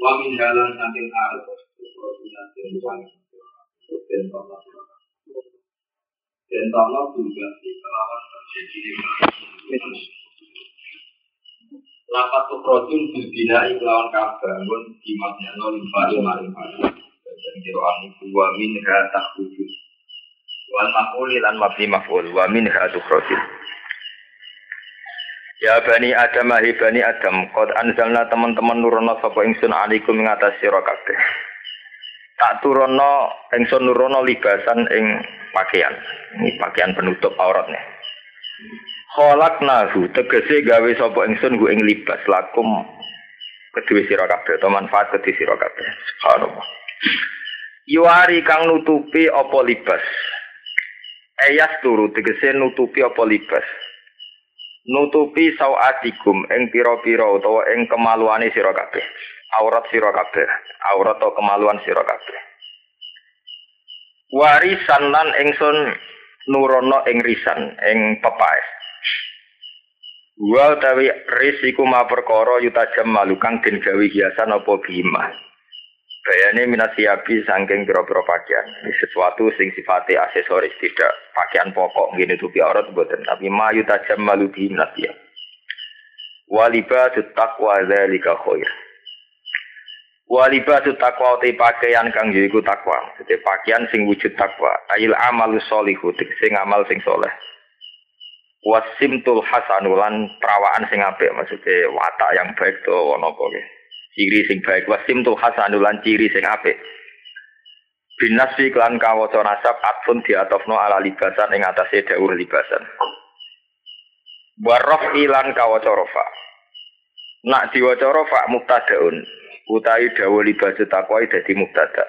Wa min halan saking arep. Dan Allah juga kelawan terjadi Lapat tukrotun bilbina iklawan kabangun Dimatnya no limpari maring Dan kiroan ibu wa min ha tak wujud makuli lan mabni maf'ul. Wa min ha tukrotun Ya bani Adam ahi bani Adam Qad anzalna teman-teman nurono Sapa ingsun alaikum mengatas sira kabeh Tak turono ingsun nurono libasan ing pakaian Ini pakaian penutup auratnya Kholak nahu tegese gawe sapa ingsun hu ing libas lakum kedue sira kabeh atau manfaat kedue sira kabeh. Subhanallah. Yuari kang nutupi apa libas. Ayas turu tegese nutupi apa libas. Nutupi sawatikum ing pira-pira utawa ing kemaluane sira kabeh. Aurat sira kabeh, aurat atau kemaluan sira kabeh. Warisan lan ingsun nurono ing risan ing pepaes. Wa utawi risiku ma perkara yutajam malukang den gawe hiasan apa bima. Bayane minasiabi saking pira-pira pakaian. Sesuatu sing sifatnya aksesoris tidak pakaian pokok ngene tupi aurat mboten tapi ma yutajam malu bi minasiab. Walibatu taqwa dzalika khair. Walibatu taqwa te pakaian kang yaiku takwa. Jadi pakaian sing wujud takwa. Ail amalu sholihu sing amal sing soleh wasimtul hasanulan perawaan sing apik maksudnya watak yang baik to ono apa ciri sing baik. Wasimtul hasanulan ciri sing apik. Binasfi klan kawaca nasab atfun diatofno ala libasan ing atase dawuh libasan. Warof ilan kawaca rofa. Nak diwaca rofa mubtadaun utawi dawuh libasan takwa dadi mubtada.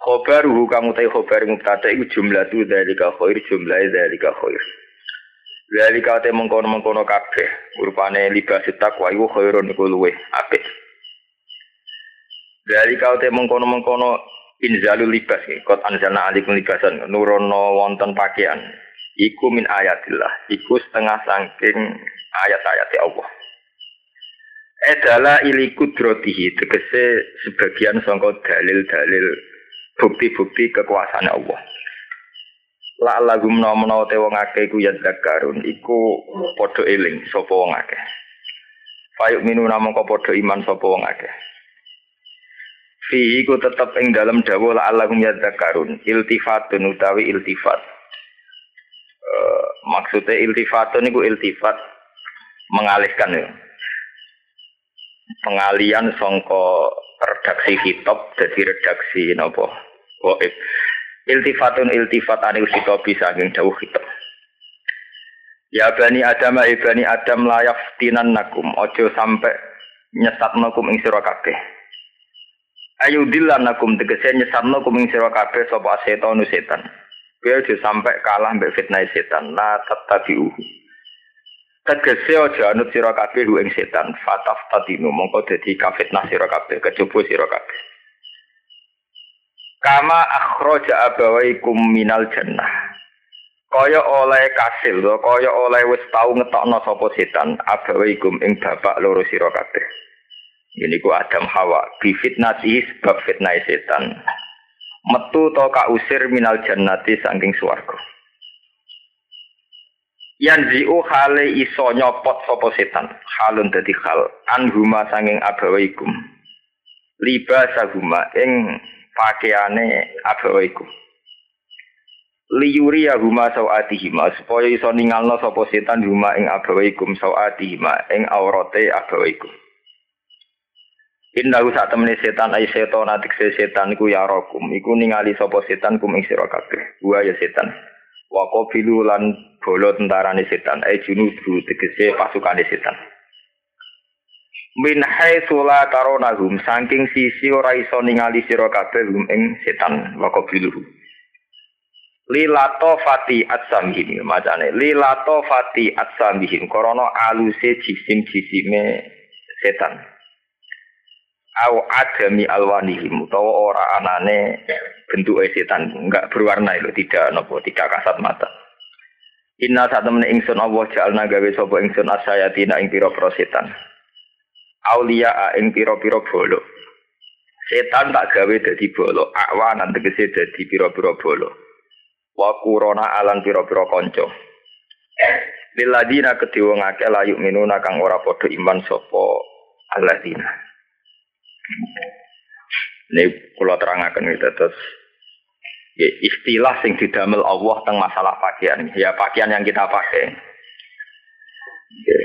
Khobaruhu kamu tahu khobar mubtada iku jumlah tu dari khair jumlah dari khair Lali kate mengkono-mengkono kabeh, rupane libas takwa iku khairun iku luweh apik. Lali kate mengkono-mengkono inzalul libas kot anzalna alikum libasan nurono wonten pakaian. Iku min ayatillah iku setengah saking ayat-ayat Allah. Edala ili kudrotihi tegese sebagian sangka dalil-dalil bukti-bukti kekuasaan Allah La lagum nomno te wong akeh ku ya zakarun iku padha eling sapa wong akeh. Fayuk minu namung padha iman sapa wong akeh. Fi iku tetep ing dalam dawuh la lagum ya zakarun iltifatun utawi iltifat. Uh, maksudnya iltifatun iku iltifat mengalihkan ya. Pengalian songko redaksi kitab jadi redaksi nopo. Oh, iltifatun iltifat anil khitobi saking dawuh khitab Ya bani Adam ya bani Adam layak tinan nakum ojo sampai nyesat nakum ing sira kabeh. Ayu dilan nakum tegese nyesat nakum ing sira kabeh sapa setan setan. Kowe aja sampai kalah mbek fitnah setan. La tattabi'uhu. Tegese aja anut sira kabeh ing setan. Fataf tadinu mongko dadi kafitnah sira kabeh kejaba sira kabeh Kama akhraja abawaikum minal jannah. Kaya oleh kasil, kaya oleh wis tau ngetokno sapa setan abawaikum ing bapak loro sira kabeh. Ini ku Adam Hawa bi fitnati sebab fitnah setan. Metu to ka usir minal jannati saking swarga. Yanzi'u hale iso nyopot sapa setan. Halun dadi hal anhuma sanging abawaikum. Libasahuma ing pakaiane abawa iku. Liyuri ya huma sawatihima supaya iso ningalno sapa setan huma ing abawa ikum sawatihima ing aurate abawa iku. Indahu saat temani setan ay setan atik setan iku ya rokum iku ningali sapa setan kum ing sira kabeh. Gua ya setan. Wa qabilu lan bolo tentarane setan ay junudu tegese pasukane setan min haitsu la taronahum saking sisi ora iso ningali sira kabeh ing setan. Wa qabiluhu lilato fati atsamihim macane lilato fati atsamihim korona aluse jisim jisime setan. Au adami alwanihim. Utawa ora anane bentuke setan. Enggak berwarna itu tidak nopo tidak kasat mata. Inna temen ingsun Allah jalna gawe sapa ingsun asayatina ing pira-pira setan aulia ing pira-pira bolo. Setan tak gawe dadi bolo, akwan tegese dadi pira-pira bolo. Wa kurona alan pira-pira kanca. Liladina kedhe wong akeh layu minuna ora padha iman sapa alladzina. Ini kula terangaken itu terus ya, istilah sing didamel Allah tentang masalah pakaian. Ya pakaian yang kita pakai. Ya.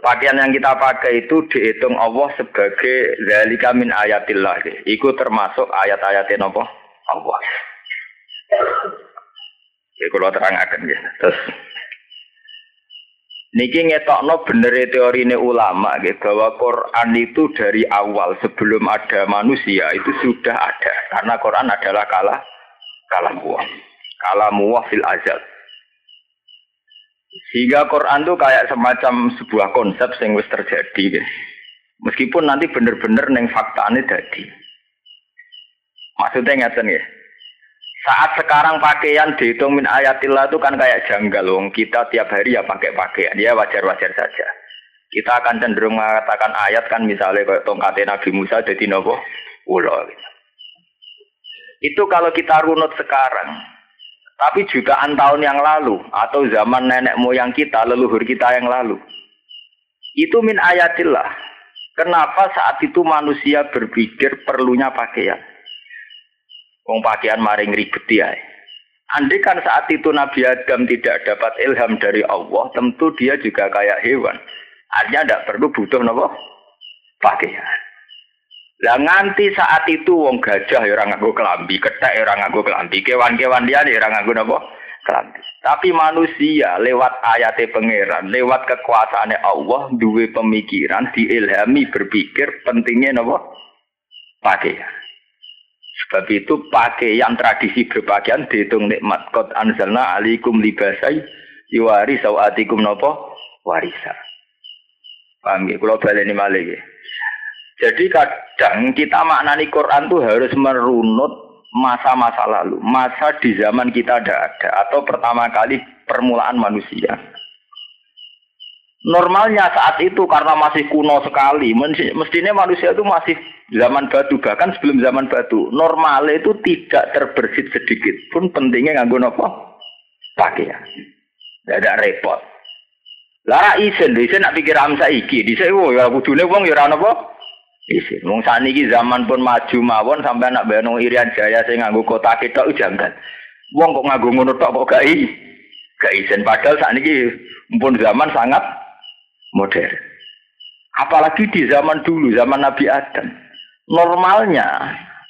Pakaian yang kita pakai itu dihitung Allah sebagai zalika min ayatillah. Ya. Iku termasuk ayat-ayatnya apa? Allah. Ya kalau terangkan ya. Terus Niki ngetokno bener teori ini ulama gitu, bahwa Quran itu dari awal sebelum ada manusia itu sudah ada karena Quran adalah kalah kalam Allah kalam Allah fil azal sehingga Quran itu kayak semacam sebuah konsep yang wis terjadi gitu. meskipun nanti bener-bener neng fakta ini jadi maksudnya ngeten ya saat sekarang pakaian dihitung min ayatillah itu kan kayak janggal loh. Kita tiap hari ya pakai pakaian. Ya wajar-wajar saja. Kita akan cenderung mengatakan ayat kan misalnya kayak tongkatnya Nabi Musa jadi nopo ulo. Gitu. Itu kalau kita runut sekarang. Tapi jutaan tahun yang lalu atau zaman nenek moyang kita, leluhur kita yang lalu. Itu min ayatillah. Kenapa saat itu manusia berpikir perlunya pakaian? Wong pakaian maring ribet ya. Andai kan saat itu Nabi Adam tidak dapat ilham dari Allah, tentu dia juga kayak hewan. Artinya tidak perlu butuh nopo pakaian. Lah nganti saat itu wong gajah ya ora nganggo kelambi, kethek ya ora nganggo kelambi, kewan-kewan dia ya ora nganggo napa? Kelambi. Tapi manusia lewat ayat pangeran, lewat kekuasaannya Allah duwe pemikiran, diilhami berpikir pentingnya napa? Pakaian. Sebab itu pakaian tradisi berpakaian dihitung nikmat. Qad anzalna alikum libasai yuwari sawatikum nopo warisa. Paham ya? Kalau balik ini. Jadi kadang kita maknani Quran tuh harus merunut masa-masa lalu. Masa di zaman kita ada ada. Atau pertama kali permulaan manusia. Normalnya saat itu karena masih kuno sekali, mestinya manusia itu masih zaman batu bahkan sebelum zaman batu. Normal itu tidak terbersit sedikit pun pentingnya nganggo nopo pakaian. Tidak ada repot. Lara isen, isen nak pikir am saiki, dhisik oh ya kudune wong ya ora napa isen. Wong saniki zaman pun maju mawon sampai anak bayang Irian Jaya sing nganggo kota ketok jangan. Wong kok nganggo ngono tok kok gak i. Gak isen padahal saniki pun zaman sangat modern. Apalagi di zaman dulu, zaman Nabi Adam. Normalnya,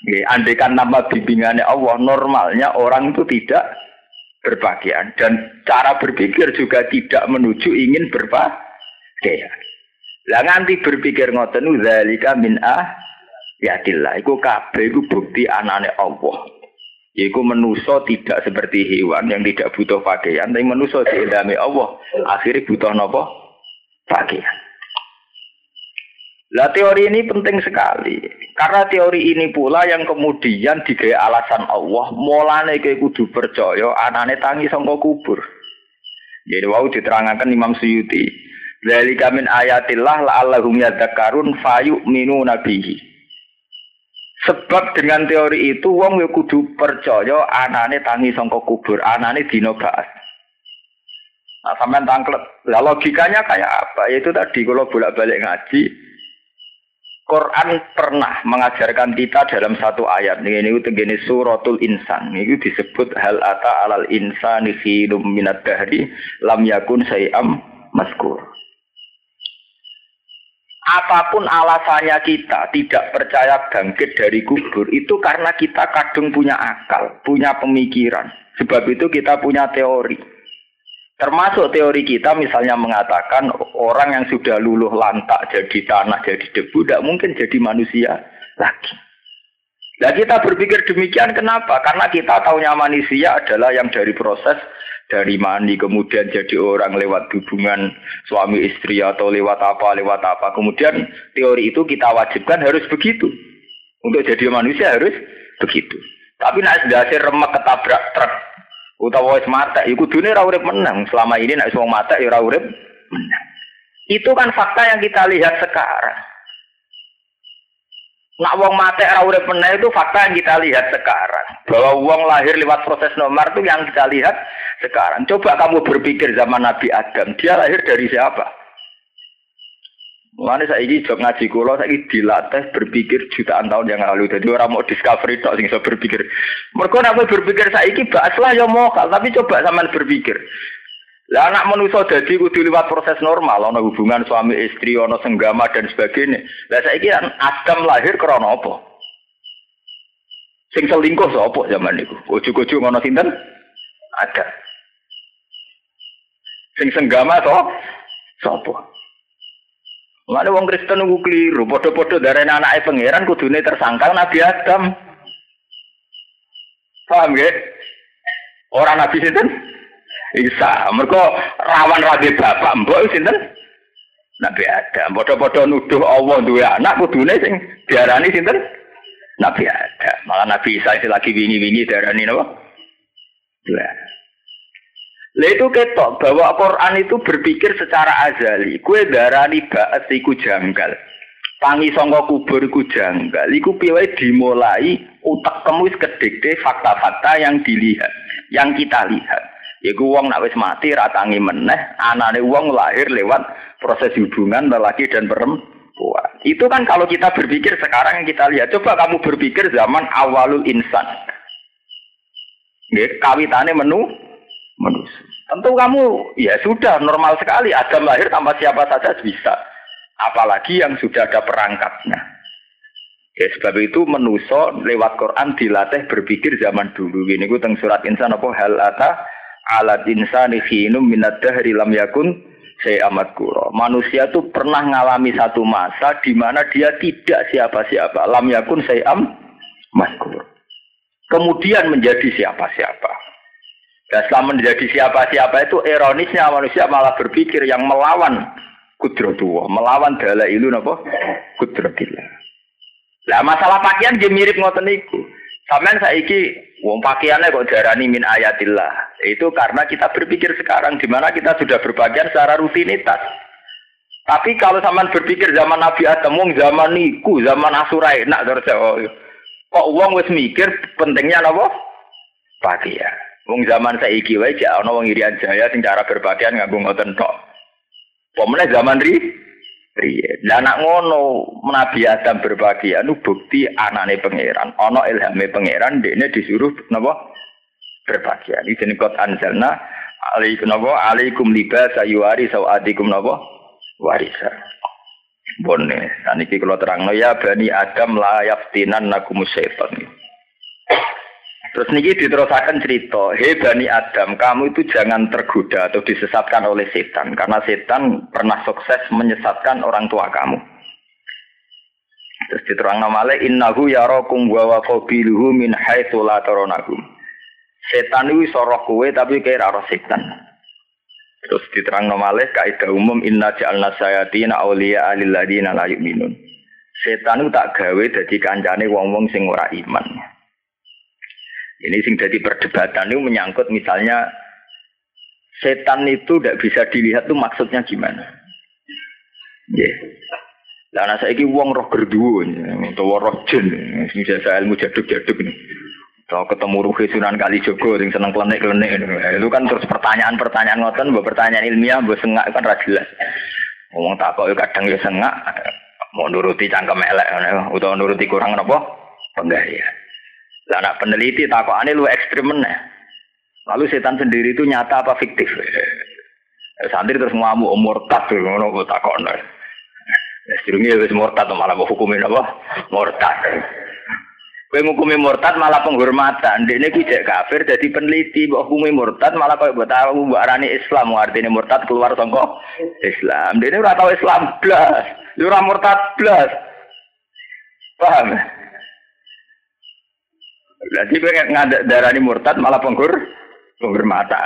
ya, andekan nama bimbingannya Allah, normalnya orang itu tidak berpakaian. Dan cara berpikir juga tidak menuju ingin berpakaian. Lah nganti berpikir ngoten zalika min ah yatillah iku kabeh iku bukti anane Allah. Iku menuso tidak seperti hewan yang tidak butuh pakaian, tapi menuso diilhami Allah. Akhirnya butuh nopo? pakaian. Lah teori ini penting sekali. Karena teori ini pula yang kemudian digaya alasan Allah, mulane ke kudu percaya anane tangi sangka kubur. Jadi wau diterangkan Imam Suyuti. Dzalika min ayatillah la'allahum fayu minu nabihi. Sebab dengan teori itu wong ya kudu percaya anane tangi sangka kubur, anane dina ba'as. Nah, sampai tangklet. Lah logikanya kayak apa? Yaitu tadi kalau bolak-balik ngaji, Quran pernah mengajarkan kita dalam satu ayat ini ini begini suratul insan ini disebut hal ata alal insani khilum minat dahri lam yakun sayam maskur apa pun alasannya kita tidak percaya bangkit dari kubur itu karena kita kadung punya akal punya pemikiran sebab itu kita punya teori Termasuk teori kita misalnya mengatakan orang yang sudah luluh lantak jadi tanah, jadi debu, tidak mungkin jadi manusia lagi. Nah kita berpikir demikian kenapa? Karena kita tahunya manusia adalah yang dari proses dari mani kemudian jadi orang lewat hubungan suami istri atau lewat apa lewat apa. Kemudian teori itu kita wajibkan harus begitu. Untuk jadi manusia harus begitu. Tapi nak dasar remek ketabrak truk utawa wis mata iku dunia ora urip menang selama ini nek wong mata ya ora urip menang itu kan fakta yang kita lihat sekarang. Nak wong mati ora urip itu fakta yang kita lihat sekarang. Bahwa wong lahir lewat proses nomor itu yang kita lihat sekarang. Coba kamu berpikir zaman Nabi Adam, dia lahir dari siapa? Mulane saiki jog ngaji kula saiki dilatih berpikir jutaan tahun yang lalu. Jadi orang mau discovery tok sing iso berpikir. Mergo nek berpikir saiki bahaslah ya mokal, tapi coba sampean berpikir. Lah anak manusia jadi kudu lewat proses normal, ana hubungan suami istri, ana senggama dan sebagainya. Lah saiki kan Adam lahir krana apa? Sing selingkuh sapa zaman niku? Ojo-ojo ngono sinten? Ada. Sing senggama to sapa? Mana wong Kristen nunggu keliru, podo-podo dari anak pangeran kudune tersangka Nabi Adam. Paham ya? Orang Nabi sinten? Isa, mereka rawan lagi bapak mbok sinten? Nabi Adam. Padha-padha nuduh Allah duwe anak kudune sing diarani sinten? Nabi Adam. Malah Nabi Isa lagi wingi-wingi diarani napa? Dua. Lah itu ketok bahwa Quran itu berpikir secara azali. Kue darani ba'at iku janggal. Tangi sangka kubur iku janggal. Iku piye dimulai utak kamu wis kedekte fakta-fakta yang dilihat, yang kita lihat. Iku wong nak wis mati ratangi meneh, anane wong lahir lewat proses hubungan lelaki dan perempuan. Itu kan kalau kita berpikir sekarang yang kita lihat, coba kamu berpikir zaman awalul insan. Nggih, kawitane menu manusia. Tentu kamu ya sudah normal sekali Adam lahir tanpa siapa saja bisa. Apalagi yang sudah ada perangkatnya. Ya sebab itu menuso lewat Quran dilatih berpikir zaman dulu. Ini gue teng surat insan apa hal ata alat insani khinum minad dahri lam yakun saya amat kuro. Manusia itu pernah mengalami satu masa di mana dia tidak siapa-siapa. Lam yakun saya amat kuro. Kemudian menjadi siapa-siapa. Dan setelah menjadi siapa-siapa itu ironisnya manusia malah berpikir yang melawan kudratullah, melawan dala ilu napa kudratillah. Lah masalah pakaian dia mirip ngoten niku. Sampeyan saiki wong pakaiannya kok darani min ayatillah. Itu karena kita berpikir sekarang di mana kita sudah berpakaian secara rutinitas. Tapi kalau zaman berpikir zaman Nabi Adam, wong zaman niku, zaman Asura enak terus oh, kok wong wis mikir pentingnya napa? Pakaian. Wong zaman saiki wae jek ana wong Irian Jaya sing cara berpakaian nganggo ngoten tok. Pemene zaman ri Iya, Lah anak ngono Nabi Adam berbagi anu bukti anane pangeran, ana ilhame pangeran dekne disuruh napa berbagi. Iki jeneng kot anzalna alaikum napa alaikum libas ayuari sawadikum napa warisa. Bonne, saniki kula terangno ya bani Adam la yaftinan nakum syaitan. Terus niki diterusakan cerita, hei Bani Adam, kamu itu jangan tergoda atau disesatkan oleh setan, karena setan pernah sukses menyesatkan orang tua kamu. Terus diterang namanya, innahu yarakum wa qabiluhu min haitsu la. Setan itu soroh kue tapi kira roh setan. Terus diterang namanya, kaidah umum inna ja'alna sayatina awliya alil ladina la yu'minun. Setan itu tak gawe jadi kancane wong-wong sing ora iman. Ini sing jadi perdebatan itu menyangkut misalnya setan itu tidak bisa dilihat tuh maksudnya gimana. Ya. Yeah. Lah ana saiki wong roh gerduwo utawa roh jin sing jasa ilmu jaduk-jaduk nih. Kalau ketemu Ruhi Sunan Kalijogo yang seneng klenik-klenik itu kan terus pertanyaan-pertanyaan ngoten, mbok pertanyaan ilmiah, mbok sengak kan ra jelas. Ngomong takok kadang ya sengak, mau nuruti cangkem elek utawa nuruti kurang napa? Penggaya. Lah anak peneliti takokane lu ekstrim meneh. Lalu setan sendiri itu nyata apa fiktif? Santri terus ngamu umur tak ngono kok takokno. Ya sedurunge wis murtad malah mau hukumin apa? Murtad. Kowe ngukumi murtad malah penghormatan. Dekne ki cek kafir jadi peneliti mbok hukumi murtad malah koyo mbok tahu mbok arani Islam artine murtad keluar saka Islam. Dekne ora tau Islam blas. Ora murtad blas. Paham? Jadi pengen ngadak darani murtad malah penggur mata.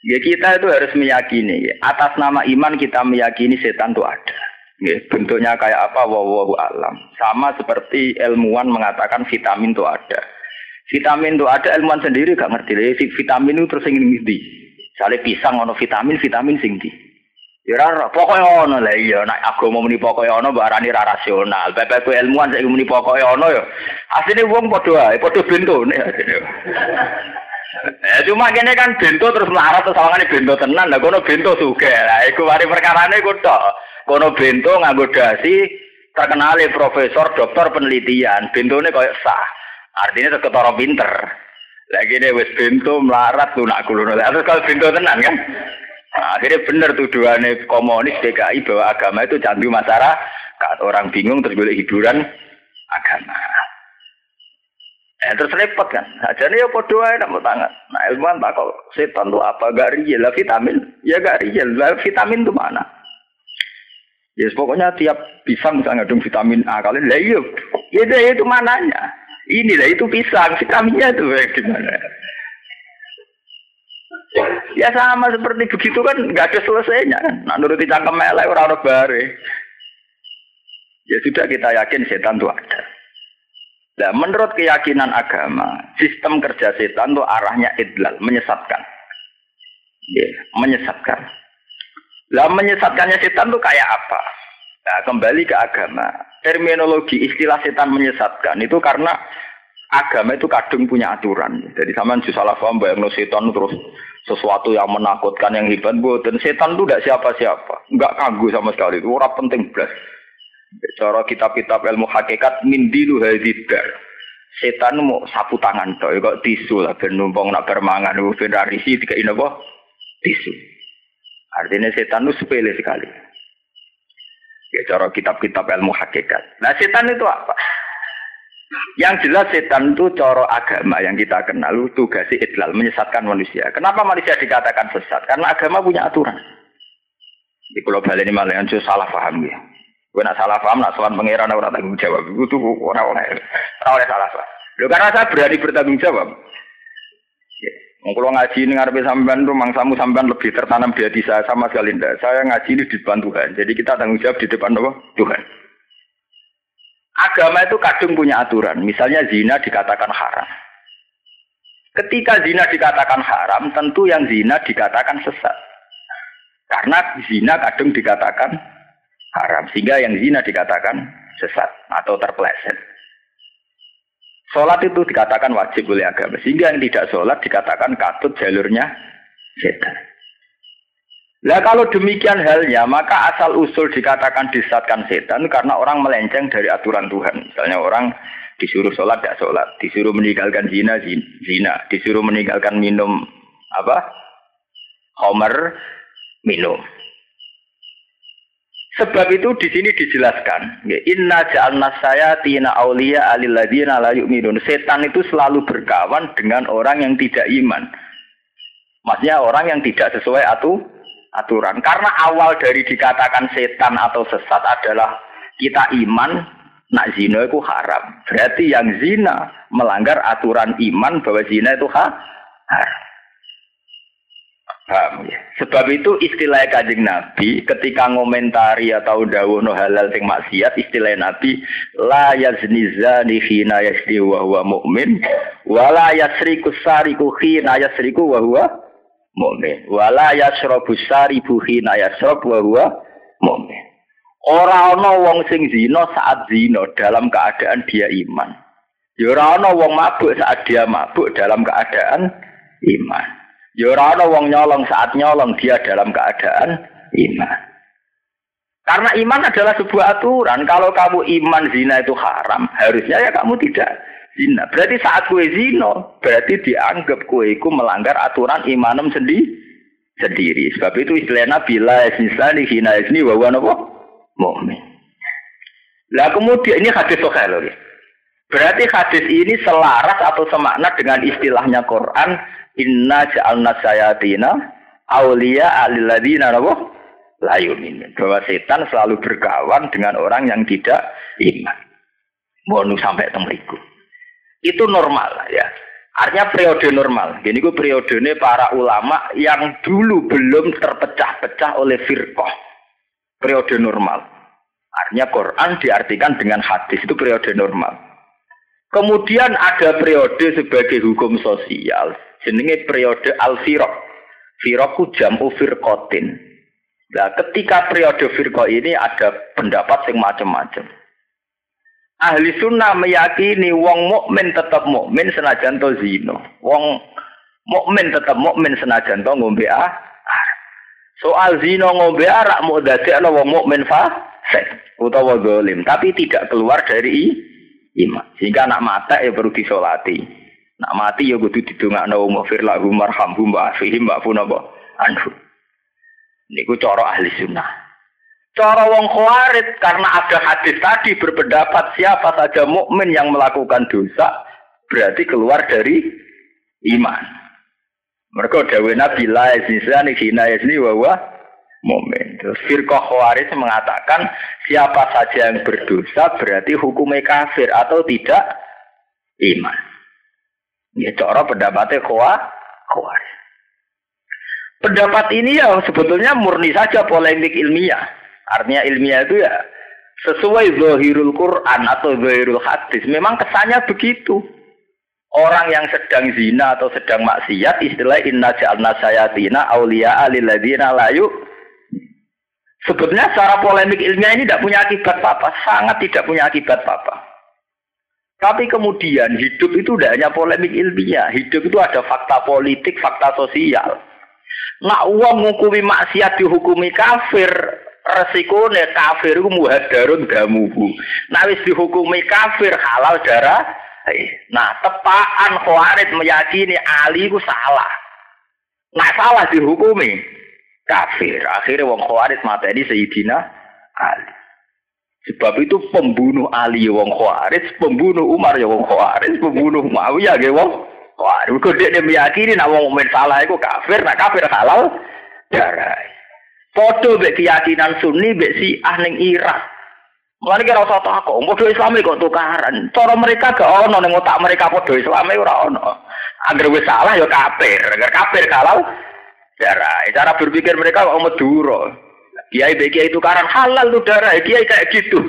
Ya kita itu harus meyakini atas nama iman kita meyakini setan itu ada. Ya, bentuknya kayak apa wawahu alam. Sama seperti ilmuwan mengatakan vitamin itu ada. Vitamin itu ada ilmuwan sendiri gak ngerti. Ya, vitamin itu terus ingin di. Misalnya pisang ono vitamin, vitamin sing di. Ya pokoke ono lah iya nek agama muni pokoke ono mbok arani ra rasional. Bapak ilmuwan saiki muni pokoke ono ya. Asline wong padha ae, padha bentone. Eh cuma kene kan bento terus melarat terus sawangane bento tenan. Lah kono bento sugih. Lah iku mari perkarane iku tok. Kono bento nganggo dasi terkenal profesor dokter penelitian. Bentone koyo sah. Artinya ketara pinter. Lagi ini wis bento melarat lunak kulono. Terus kalau bento tenan kan. Nah, akhirnya benar tuduhannya komunis DKI bahwa agama itu candu masyarakat. Orang bingung terus boleh hiburan agama. Eh, terus repot kan. Nah, jadi ya podo aja nak tangan. Nah ilmuwan tak kok setan tuh apa gak real lah vitamin. Ya gak real lah vitamin tuh mana? Ya yes, pokoknya tiap pisang misalnya ngandung vitamin A kalian lah iya. Ya itu mananya. Ini lah itu pisang vitaminnya tuh gimana? Ya sama seperti begitu kan nggak ada selesainya kan. Nah, nuruti cangkem melek orang orang bare. Ya sudah kita yakin setan itu ada. Nah, menurut keyakinan agama, sistem kerja setan itu arahnya idlal, menyesatkan. Ya, menyesatkan. Lah menyesatkannya setan itu kayak apa? Nah, kembali ke agama. Terminologi istilah setan menyesatkan itu karena agama itu kadung punya aturan. Jadi sama salah paham bayang setan terus sesuatu yang menakutkan yang hebat dan setan itu tidak siapa-siapa. Nggak kagum sama sekali. Itu orang penting belas cara kitab-kitab ilmu hakikat mindilu hadidar setan mau sapu tangan toh. Kok tisu lah ben numpang nak bermangan itu ben rarisi tiga ini apa tisu. Artinya setan itu sepele sekali. Ya cara kitab-kitab ilmu hakikat. Nah setan itu apa yang jelas setan itu coro agama yang kita kenal tugasnya idlal menyesatkan manusia. Kenapa manusia dikatakan sesat? Karena agama punya aturan. Di Pulau Bali ini malah yang salah paham ya. Gue nak salah paham, nak soal pangeran orang tanggung jawab. Itu tuh orang orang orang orang salah paham. Lo karena saya berani bertanggung jawab. Ya. Kalau ngaji ini ngarepe sampean tuh mangsamu sampean lebih tertanam di hati saya sama sekali ndak. Saya ngaji ini di depan Tuhan. Jadi kita tanggung jawab di depan Allah Tuhan. Agama itu kadung punya aturan. Misalnya zina dikatakan haram. Ketika zina dikatakan haram, tentu yang zina dikatakan sesat. Karena zina kadung dikatakan haram. Sehingga yang zina dikatakan sesat atau terpeleset. Sholat itu dikatakan wajib oleh agama. Sehingga yang tidak sholat dikatakan katut jalurnya setan. Nah kalau demikian halnya, maka asal usul dikatakan disatkan setan karena orang melenceng dari aturan Tuhan. Misalnya orang disuruh sholat, tidak sholat. Disuruh meninggalkan zina, zina. Disuruh meninggalkan minum apa? Homer, minum. Sebab itu di sini dijelaskan, Inna ja'alna saya tina aulia aliladina la yu'minun. Setan itu selalu berkawan dengan orang yang tidak iman. Maksudnya orang yang tidak sesuai aturan aturan. Karena awal dari dikatakan setan atau sesat adalah kita iman nak zina itu haram. Berarti yang zina melanggar aturan iman bahwa zina itu ha haram. Ya? Sebab itu istilah kajing Nabi ketika ngomentari atau no halal sing maksiat istilah Nabi la yazni zani khina yasdi wa huwa mu'min wa la yasriku sariku khina yasriku wa huwa mukmin. Wala yasrabu saribu hina yasrab wa huwa mukmin. Ora ana wong sing zina saat zina dalam keadaan dia iman. Ya ora ana wong mabuk saat dia mabuk dalam keadaan iman. Ya ora ana wong nyolong saat nyolong dia dalam keadaan iman. Karena iman adalah sebuah aturan. Kalau kamu iman zina itu haram, harusnya ya kamu tidak zina. Berarti saat kue zino, berarti dianggap kue itu melanggar aturan imanem sendiri. Sendiri. Sebab itu istilah Nabi la di hina isni wa apa? Mu'min. Lah kemudian ini hadis sahih loh. Berarti hadis ini selaras atau semakna dengan istilahnya Quran inna ja'alna sayatina aulia alilladina apa? La yumin. Bahwa setan selalu berkawan dengan orang yang tidak iman. Mau sampai temeriku. Itu normal ya. Artinya periode normal. Jadi itu periodenya para ulama yang dulu belum terpecah-pecah oleh firqah. Periode normal. Artinya Quran diartikan dengan hadis itu periode normal. Kemudian ada periode sebagai hukum sosial. Jenenge periode al-firq. Firqu jam'u firqatin. Nah, ketika periode firqa ini ada pendapat yang macam-macam. Ahli sunnah meyakini wong mukmin tetap mukmin senajan to zino. Wong mukmin tetap mukmin senajan to ngombe ah. Soal zino ngombe arak mau ana wong mukmin fasik utawa zalim, tapi tidak keluar dari iman. Sehingga anak mata ya perlu disolati. Nak mati ya kudu didongakno wa firlahu marhamhum wa afihim wa funaba anhu. Niku cara ahli sunnah. Cara wong khawarid karena ada hadis tadi berpendapat siapa saja mukmin yang melakukan dosa berarti keluar dari iman. Mereka dawe Nabi la yazni hina yazni wa huwa mukmin. Terus firqah khawarij mengatakan siapa saja yang berdosa berarti hukumnya kafir atau tidak iman. Ya cara pendapatnya khawarij. Pendapat ini ya sebetulnya murni saja polemik ilmiah. Artinya ilmiah itu ya sesuai zahirul Quran atau zahirul hadis. Memang kesannya begitu. Orang yang sedang zina atau sedang maksiat istilah inna ja'alna sayatina awliya lilladzina layu Sebetulnya secara polemik ilmiah ini tidak punya akibat apa, sangat tidak punya akibat apa. Tapi kemudian hidup itu tidak hanya polemik ilmiah, hidup itu ada fakta politik, fakta sosial. Nak uang menghukumi maksiat dihukumi kafir, resikone kafir itu muhadarun damuhu. Nah wis dihukumi kafir halal darah. Nah tepaan khawarid meyakini Ali itu salah. Nah salah dihukumi kafir. Akhirnya wong khawarid materi Sayyidina Ali. Sebab itu pembunuh Ali ya wong khawarid, pembunuh Umar ya wong khawarid, pembunuh Muawiyah ya wong Wah, mergo dia meyakini nak wong salah iku kafir, nak kafir halal darah. Foto mbek keyakinan Sunni mbek si ning Irak. Mulane kira usah takok, padha Islam kok tukaran. Cara mereka gak ono ning otak mereka padha Islam ora ono. Angger wis salah ya kafir, angger kafir halal darah. Cara berpikir mereka kok meduro. Kiai kiai tukaran halal tuh darah, kiai kayak gitu.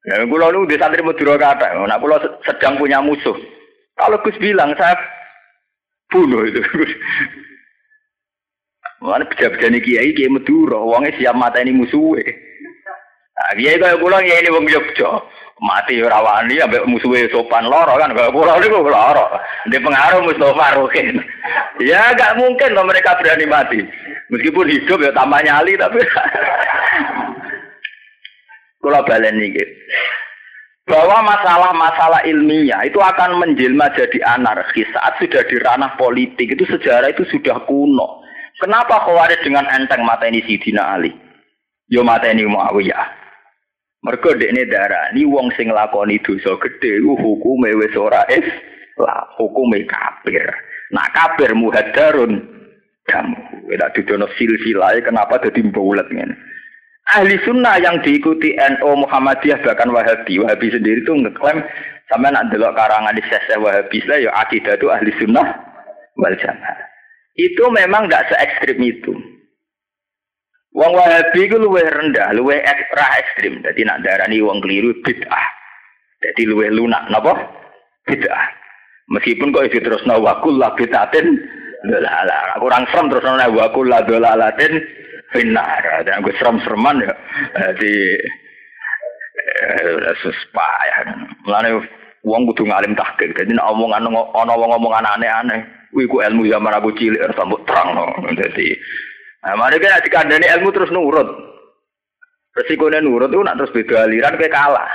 Ya, kulo lu di santri Madura kata, nak kulo sedang punya musuh. Kalau Gus bilang saya bunuh itu. Mana pejabat ini kiai kiai Madura, uangnya siap mata ini. Nah, kiai kaya pulang ya ini wong Jogja. Mati rawani ambek musuhnya sopan loro kan kaya pulang niku loro. Di pengaruh Mustafa Rukin. Ya gak mungkin loh mereka berani mati. Meskipun hidup ya tambah nyali tapi Kula balen iki bahwa masalah-masalah ilmiah itu akan menjelma jadi anarkis saat sudah di ranah politik itu sejarah itu sudah kuno. Kenapa Khawarij dengan enteng mata ini Sidina Ali? Yo mata ini Muawiyah. Ini darah ini wong sing lakoni dosa gede hukum wis ora lah hukum kafir. Nah kafir muhadarun kamu. Tidak didono silsilah kenapa jadi bulat ngene ahli sunnah yang diikuti NU Muhammadiyah bahkan Wahabi Wahabi sendiri itu ngeklaim sama nak delok karangan di sese Wahabi lah ya akidah itu ahli sunnah wal jamaah itu memang tidak se ekstrim itu Wong Wahabi itu luwih rendah, luwih ekstra ekstrim. Jadi nak darani wong keliru bid'ah. Jadi luwih lunak, napa? Bid'ah. Meskipun kok itu terus nawakul lah bid'atin, lah kurang serem terus nawakul lah dolalatin, Benar, dan gue serem-sereman ya. Jadi eh, sus payah. Mulane wong kudu ngalim tahqiq. Jadi nek omongan wong omongan aneh-aneh, kuwi ku ilmu zaman aku cilik sambut terang. Jadi Nah, mari kita dikandani ilmu terus nurut. Resikonya nurut itu nak terus beda aliran kayak kalah.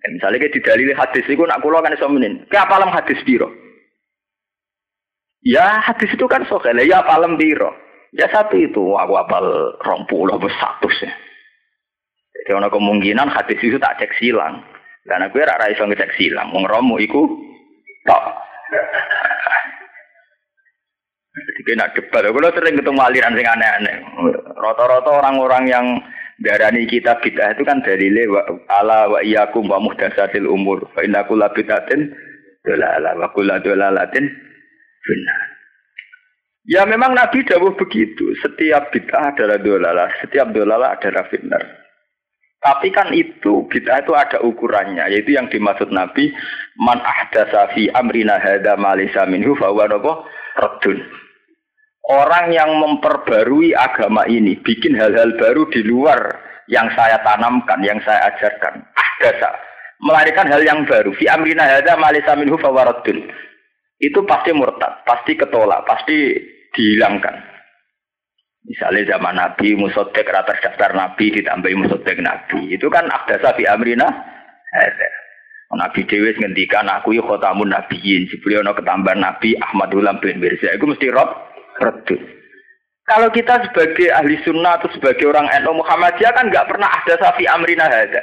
Ya, misalnya kayak didalili hadis itu nak kulo kan iso menin. Kayak apalam hadis biro. Ya hadis itu kan sokel ya apalam biro. Ya satu itu, aku apal rompulah satu sih. Jadi ada kemungkinan hadis itu tak cek silang. Karena gue rara iso ngecek silang. Wong romo iku tok. Jadi kena debat. Kalau sering ketemu aliran sing aneh-aneh. Rata-rata orang-orang yang darani kita bid'ah itu kan dari wa ala wa iyyakum wa muhdatsatil umur. Fa inna kulla bid'atin dolalah wa kulla dolalatin benar. Ya memang Nabi dawuh begitu. Setiap bid'ah adalah dolala, setiap dolala adalah fitnah. Tapi kan itu bid'ah itu ada ukurannya, yaitu yang dimaksud Nabi man ahdasa fi amrina hadza ma laysa minhu fa huwa radun. orang yang memperbarui agama ini, bikin hal-hal baru di luar yang saya tanamkan, yang saya ajarkan. Ahdasa. Melarikan hal yang baru. Fi amrina hadza malisa minhu fawaradun. Itu pasti murtad, pasti ketolak, pasti dihilangkan. Misalnya zaman Nabi, musodek rata daftar Nabi, ditambahi musodek Nabi. Itu kan ahdasa fi amrina. Nabi Dewi ngendikan aku yuk khotamun nabiyin. Sebelum ono ketambah Nabi Ahmadul bin Mirza. Itu mesti rob redut. Kalau kita sebagai ahli sunnah atau sebagai orang NU Muhammadiyah kan nggak pernah ada safi amrina hada.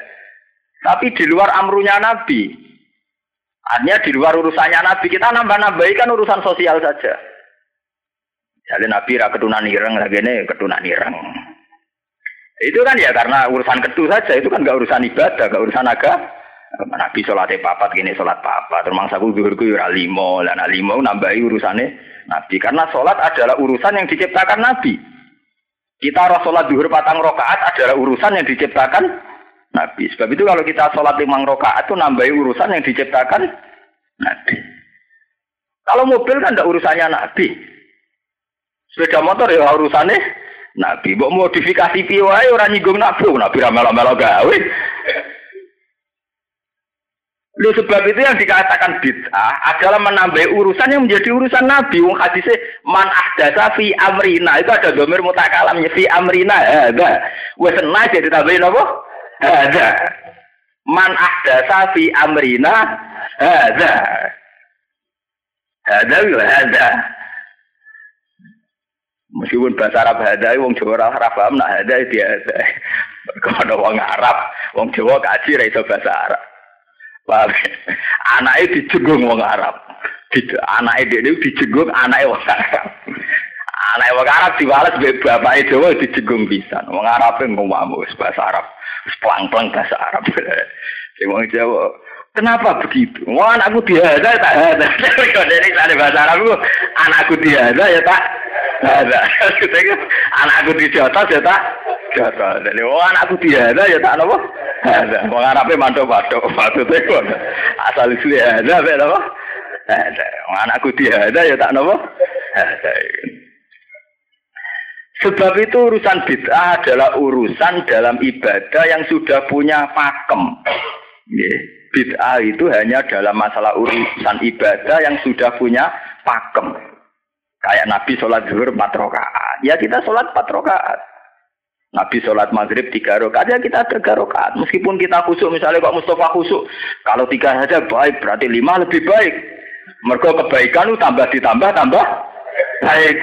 Tapi di luar amrunya Nabi. Artinya di luar urusannya Nabi. Kita nambah-nambahi kan urusan sosial saja. Jadi Nabi ra ketunan ireng, lagi ini ketunan ireng. Itu kan ya karena urusan ketu saja. Itu kan nggak urusan ibadah, nggak urusan agama. Nabi sholat papat gini sholat papat. Terus mangsa zuhurku ya limo, dan limo nambahi urusannya Nabi. Karena sholat adalah urusan yang diciptakan Nabi. Kita harus sholat duhur patang rokaat adalah urusan yang diciptakan Nabi. Sebab itu kalau kita sholat limang rokaat itu nambahi urusan yang diciptakan Nabi. Kalau mobil kan tidak urusannya Nabi. Sepeda motor ya urusannya Nabi. Mau modifikasi piwai orang nyinggung Nabi. Nabi ramel-ramel gawe. Lu sebab itu yang dikatakan bid'ah adalah menambah urusan yang menjadi urusan Nabi. Wong hadisnya man ahdasa fi amrina itu ada domir mutakalamnya fi amrina ada. Wes senai jadi tambahin apa? Ada. Man ahdasa fi amrina ada. Ada ya ada. Meskipun bahasa Arab ada, wong Jawa ora paham nak ada dia ada. Kalau wong Arab, wong Jawa kaji ra iso bahasa Arab. Paham? Anaknya dijenggung wong Arab. Anaknya dia dijenggung anaknya wong Arab. Anaknya wong Arab diwales bapaknya Jawa dijenggung bisa. Wong Arab ngomong bahasa Arab. Pelang-pelang bahasa Arab. Sing wong Jawa Kenapa begitu? Wah anakku diada tak ada. Jadi ada bahasa Arab anakku diada ya tak ada. anakku di atas ya tak jatuh. Jadi wah anakku diada ya tak apa? Ada. Wong Arabe mantuk-mantuk maksudnya kok. Asal itu ya apa apa? Ada. Wong anakku diada ya tak napa? Ada. Sebab itu urusan bid'ah adalah urusan dalam ibadah yang sudah punya pakem. Bid'ah itu hanya dalam masalah urusan ibadah yang sudah punya pakem. Kayak Nabi sholat zuhur 4 rakaat. Ya kita sholat 4 rakaat. Nabi sholat maghrib tiga rakaat ya kita tiga rakaat. Meskipun kita khusuk misalnya kok Mustafa khusuk, kalau tiga saja baik berarti lima lebih baik. Mereka kebaikan lu tambah ditambah tambah baik.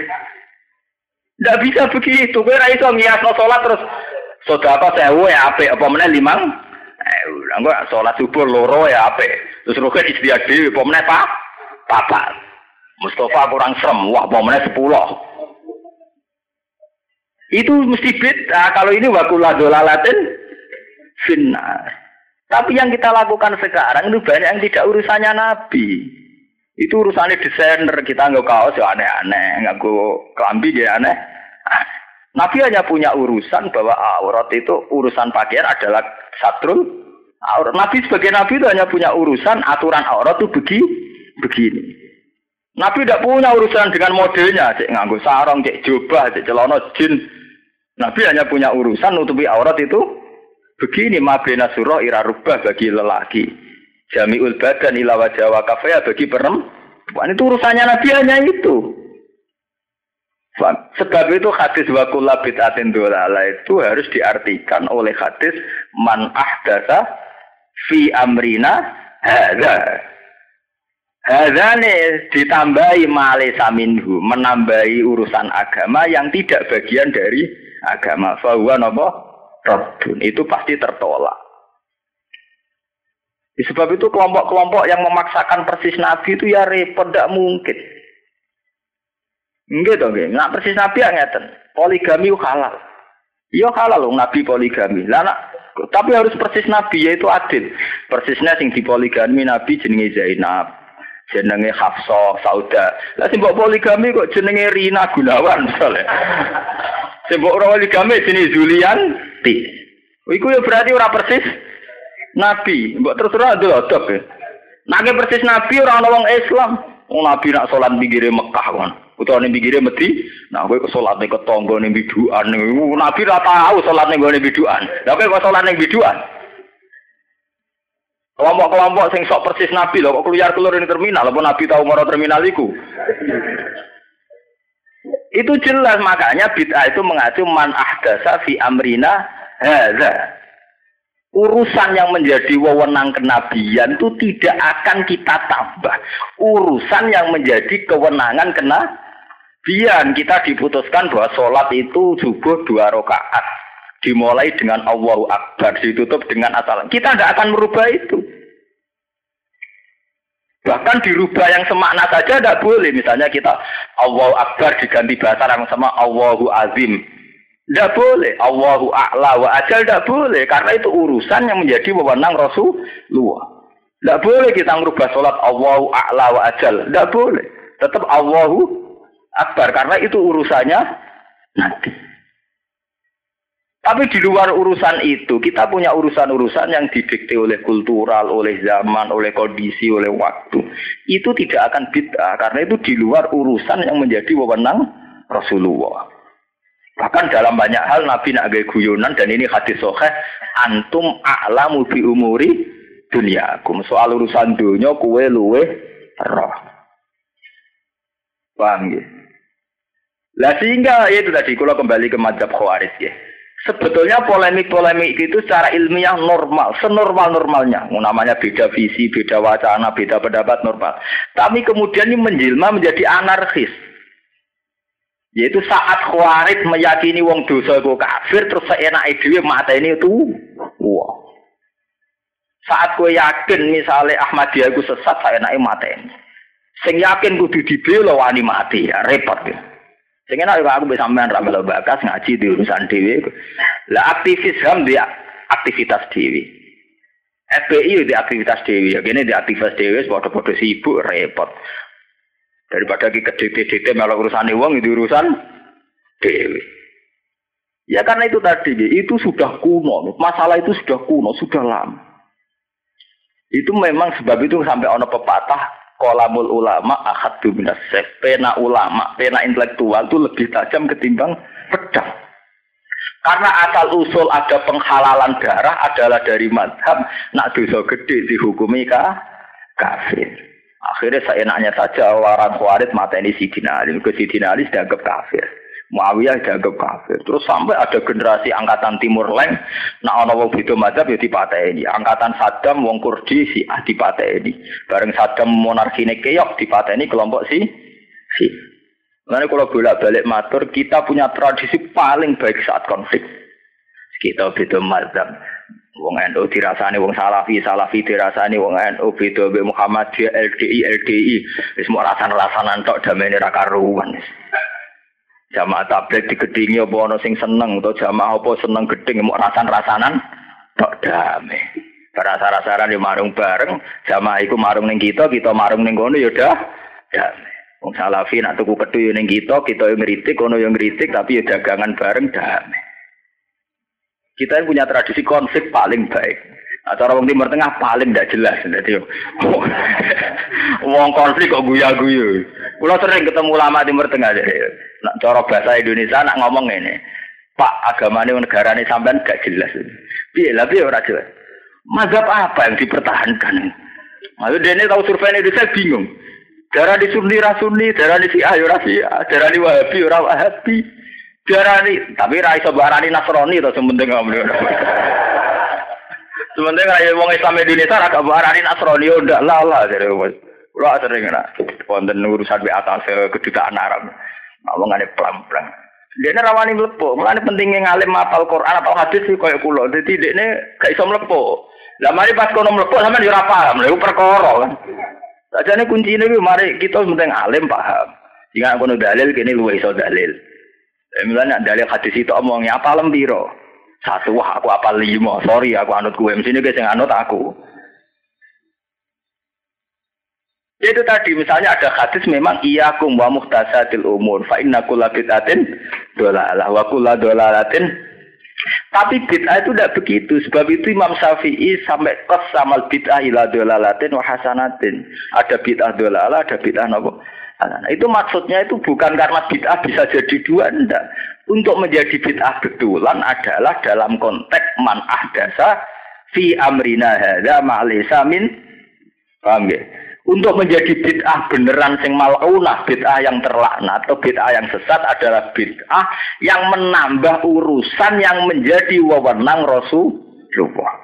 Tidak bisa begitu. Gue iso no sholat terus sudah apa ya apa mana limang? Eh, udah sholat subuh loro ya ape. Terus rukun istiadat dewi apa mana pak? Mustafa kurang serem. Wah, apa sepuluh. Itu mesti beda. Kalau ini wakula dolalatin finnar. Tapi yang kita lakukan sekarang itu banyak yang tidak urusannya Nabi. Itu urusannya desainer. Kita nggak kaos ya aneh-aneh. Nggak kelambi ya aneh. Nabi hanya punya urusan bahwa aurat itu urusan pakaian adalah satrul aurat. Nabi sebagai Nabi itu hanya punya urusan aturan aurat itu begini. begini. Nabi tidak punya urusan dengan modelnya, cek nganggo sarong, cek jubah, cek celana jin, Nabi hanya punya urusan nutupi aurat itu begini mabena surah ira rubah bagi lelaki. Jamiul badan ila wajah wa kafaya bagi perempuan. Itu urusannya Nabi hanya itu. Sebab itu hadis wakulah bid'atin dolala itu harus diartikan oleh hadis man ahdasa fi amrina hadza. Nih ditambahi male saminhu, menambahi urusan agama yang tidak bagian dari agama fahuwa nopo rabbun itu pasti tertolak. Sebab itu kelompok-kelompok yang memaksakan persis Nabi itu ya repot, tidak mungkin. Enggak dong, enggak. Persis Nabi yang ngeten. Poligami halal. Iya halal loh Nabi poligami. Lah tapi harus persis Nabi yaitu adil. Persisnya sing poligami Nabi jenenge Zainab, jenenge Hafsah, Sauda. Lah sing poligami kok jenenge Rina Gunawan misalnya. Sebab orang poligami sini Zulian ti. Iku ya berarti ora persis Nabi. Mbok terus ora adab ya. Nake persis Nabi orang wong Islam. Wong Nabi nak salat pinggire Mekah kan. Utawa ning pinggire Medi, nah kowe salat ning ketangga ning biduan. Nabi ora tahu salat ning gone biduan. Lah kowe kok salat ning biduan? Kelompok-kelompok sing sok persis Nabi lho kok keluar keluar ning terminal apa Nabi tahu moro terminal iku? Itu jelas makanya bid'ah itu mengacu man ahdasa fi amrina hadza urusan yang menjadi wewenang kenabian itu tidak akan kita tambah. Urusan yang menjadi kewenangan kenabian kita diputuskan bahwa sholat itu subuh dua rakaat dimulai dengan Allahu Akbar ditutup dengan asal. Kita tidak akan merubah itu. Bahkan dirubah yang semakna saja tidak boleh. Misalnya kita Allahu Akbar diganti bahasa yang sama Allahu Azim tidak boleh. Allahu a'la wa ajal tidak boleh. Karena itu urusan yang menjadi wewenang Rasulullah. Tidak boleh kita merubah sholat Allahu a'la wa ajal. Tidak boleh. Tetap Allahu akbar. Karena itu urusannya nanti. Tapi di luar urusan itu, kita punya urusan-urusan yang didikte oleh kultural, oleh zaman, oleh kondisi, oleh waktu. Itu tidak akan bid'ah, karena itu di luar urusan yang menjadi wewenang Rasulullah. Bahkan dalam banyak hal Nabi nak gaya guyonan dan ini hadis soheh antum a'lamu bi umuri duniakum. Soal urusan dunia kue luwe roh. Paham ya? Lah sehingga ya itu tadi kalau kembali ke madhab khawarij ya. Sebetulnya polemik-polemik itu secara ilmiah normal, senormal-normalnya. Namanya beda visi, beda wacana, beda pendapat normal. Tapi kemudian ini menjelma menjadi anarkis. Yaitu saat khawarij meyakini wong dosa itu kafir terus seenak dhewe mata ini itu wah. Saat gue yakin misalnya Ahmadiyah gue sesat mata ini. Sing yakin kudu dibela wani mati ya repot ya. Sing enak aku bisa ra melo bakas ngaji di urusan dhewe. Lah aktivis HAM di aktivitas dhewe. FPI di aktivitas dewi, ya gini di aktivitas dewi, padha-padha sibuk repot. Daripada kita dikte-dikte malah urusan uang itu urusan dewi. Ya karena itu tadi, itu sudah kuno. Masalah itu sudah kuno, sudah lama. Itu memang sebab itu sampai ono pepatah kolamul ulama akad minas Pena ulama, pena intelektual itu lebih tajam ketimbang pedang. Karena asal usul ada penghalalan darah adalah dari madhab, nak dosa gede dihukumi kah? kafir. Akhirnya seenaknya saja orang Khawarij mata ini Sidina Ali. Ke Sidina Ali dianggap kafir. Muawiyah dianggap kafir. Terus sampai ada generasi angkatan Timur Leng, nah ono wong beda mazhab ya ini. Angkatan Saddam wong Kurdi si ah ini. Bareng Saddam monarkine keok ini kelompok si si. Karena kalau bolak-balik matur, kita punya tradisi paling baik saat konflik. Kita beda mazhab. Wong NU dirasani wong Salafi, Salafi dirasani wong NU beda mbek Muhammadiyah LDI LDI wis mau rasan-rasanan tok damene ra karuan. Jamaah tablet digedingi apa ana sing seneng atau jamaah apa seneng geding mau rasan-rasanan tok damai. Rasa-rasaran yo marung bareng, jamaah iku marung ning kita, kita marung ning kono ya udah damai. Wong Salafi nak tuku kedhu ning kita, kita yo ngritik, kono yo ngritik tapi ya dagangan bareng damai. Kita yang punya tradisi konflik paling baik. Acara wong timur tengah paling tidak jelas. Jadi, wong konflik kok guya-guyu. Kulo sering ketemu ulama timur tengah. Jadi, nak cara bahasa Indonesia nak ngomong ini. Pak agamanya negara ini sampean gak jelas. Piye lah piye ora jelas. Mazhab apa yang dipertahankan? Maksudnya ini tahu survei Indonesia bingung. Darah di Sunni, Rasuni, darah di Syiah, ya Syiah, darah di Wahabi, ya Wahabi. Diarani, tapi ra iso barani Nasrani to sementing ngomong. Sementing ra wong Islam Indonesia ra gak barani Nasrani yo ndak lah lah jare wis. Kula sering nak wonten urusan di atas kedutaan Arab. Ngomongane pelan-pelan. Dia ini rawani melepuh, mulanya pentingnya ngalim mapal Quran atau hadis kulo. Jadi dia ini gak iso melepuh. Lah mari pas kono melepuh sama di paham, lha perkara kan. Ini kunci ini mari kita penting alim paham. Jika aku dalil kini lu iso dalil. Misalnya dalil hadis itu omongnya apa lembiro? Satu, wah aku apa lima. Sorry, aku anut gue. Sini guys yang anut aku. Itu tadi misalnya ada hadis memang iya kum wa muhtasadil umur fa inna kulla bid'atin dolalah wa kulla dolalatin Tapi bid'ah itu tidak begitu. Sebab itu Imam Syafi'i sampai kos sama bid'ah ila dolalatin wa hasanatin. Ada bid'ah dolala, ada bid'ah nopo. Nah, itu maksudnya itu bukan karena bid'ah bisa jadi dua, enggak. Untuk menjadi bid'ah betulan adalah dalam konteks man ahdasa fi amrina hadza ma'lisa min paham ya? Untuk menjadi bid'ah beneran sing malunah, bid'ah yang terlaknat atau bid'ah yang sesat adalah bid'ah yang menambah urusan yang menjadi wewenang Rasulullah.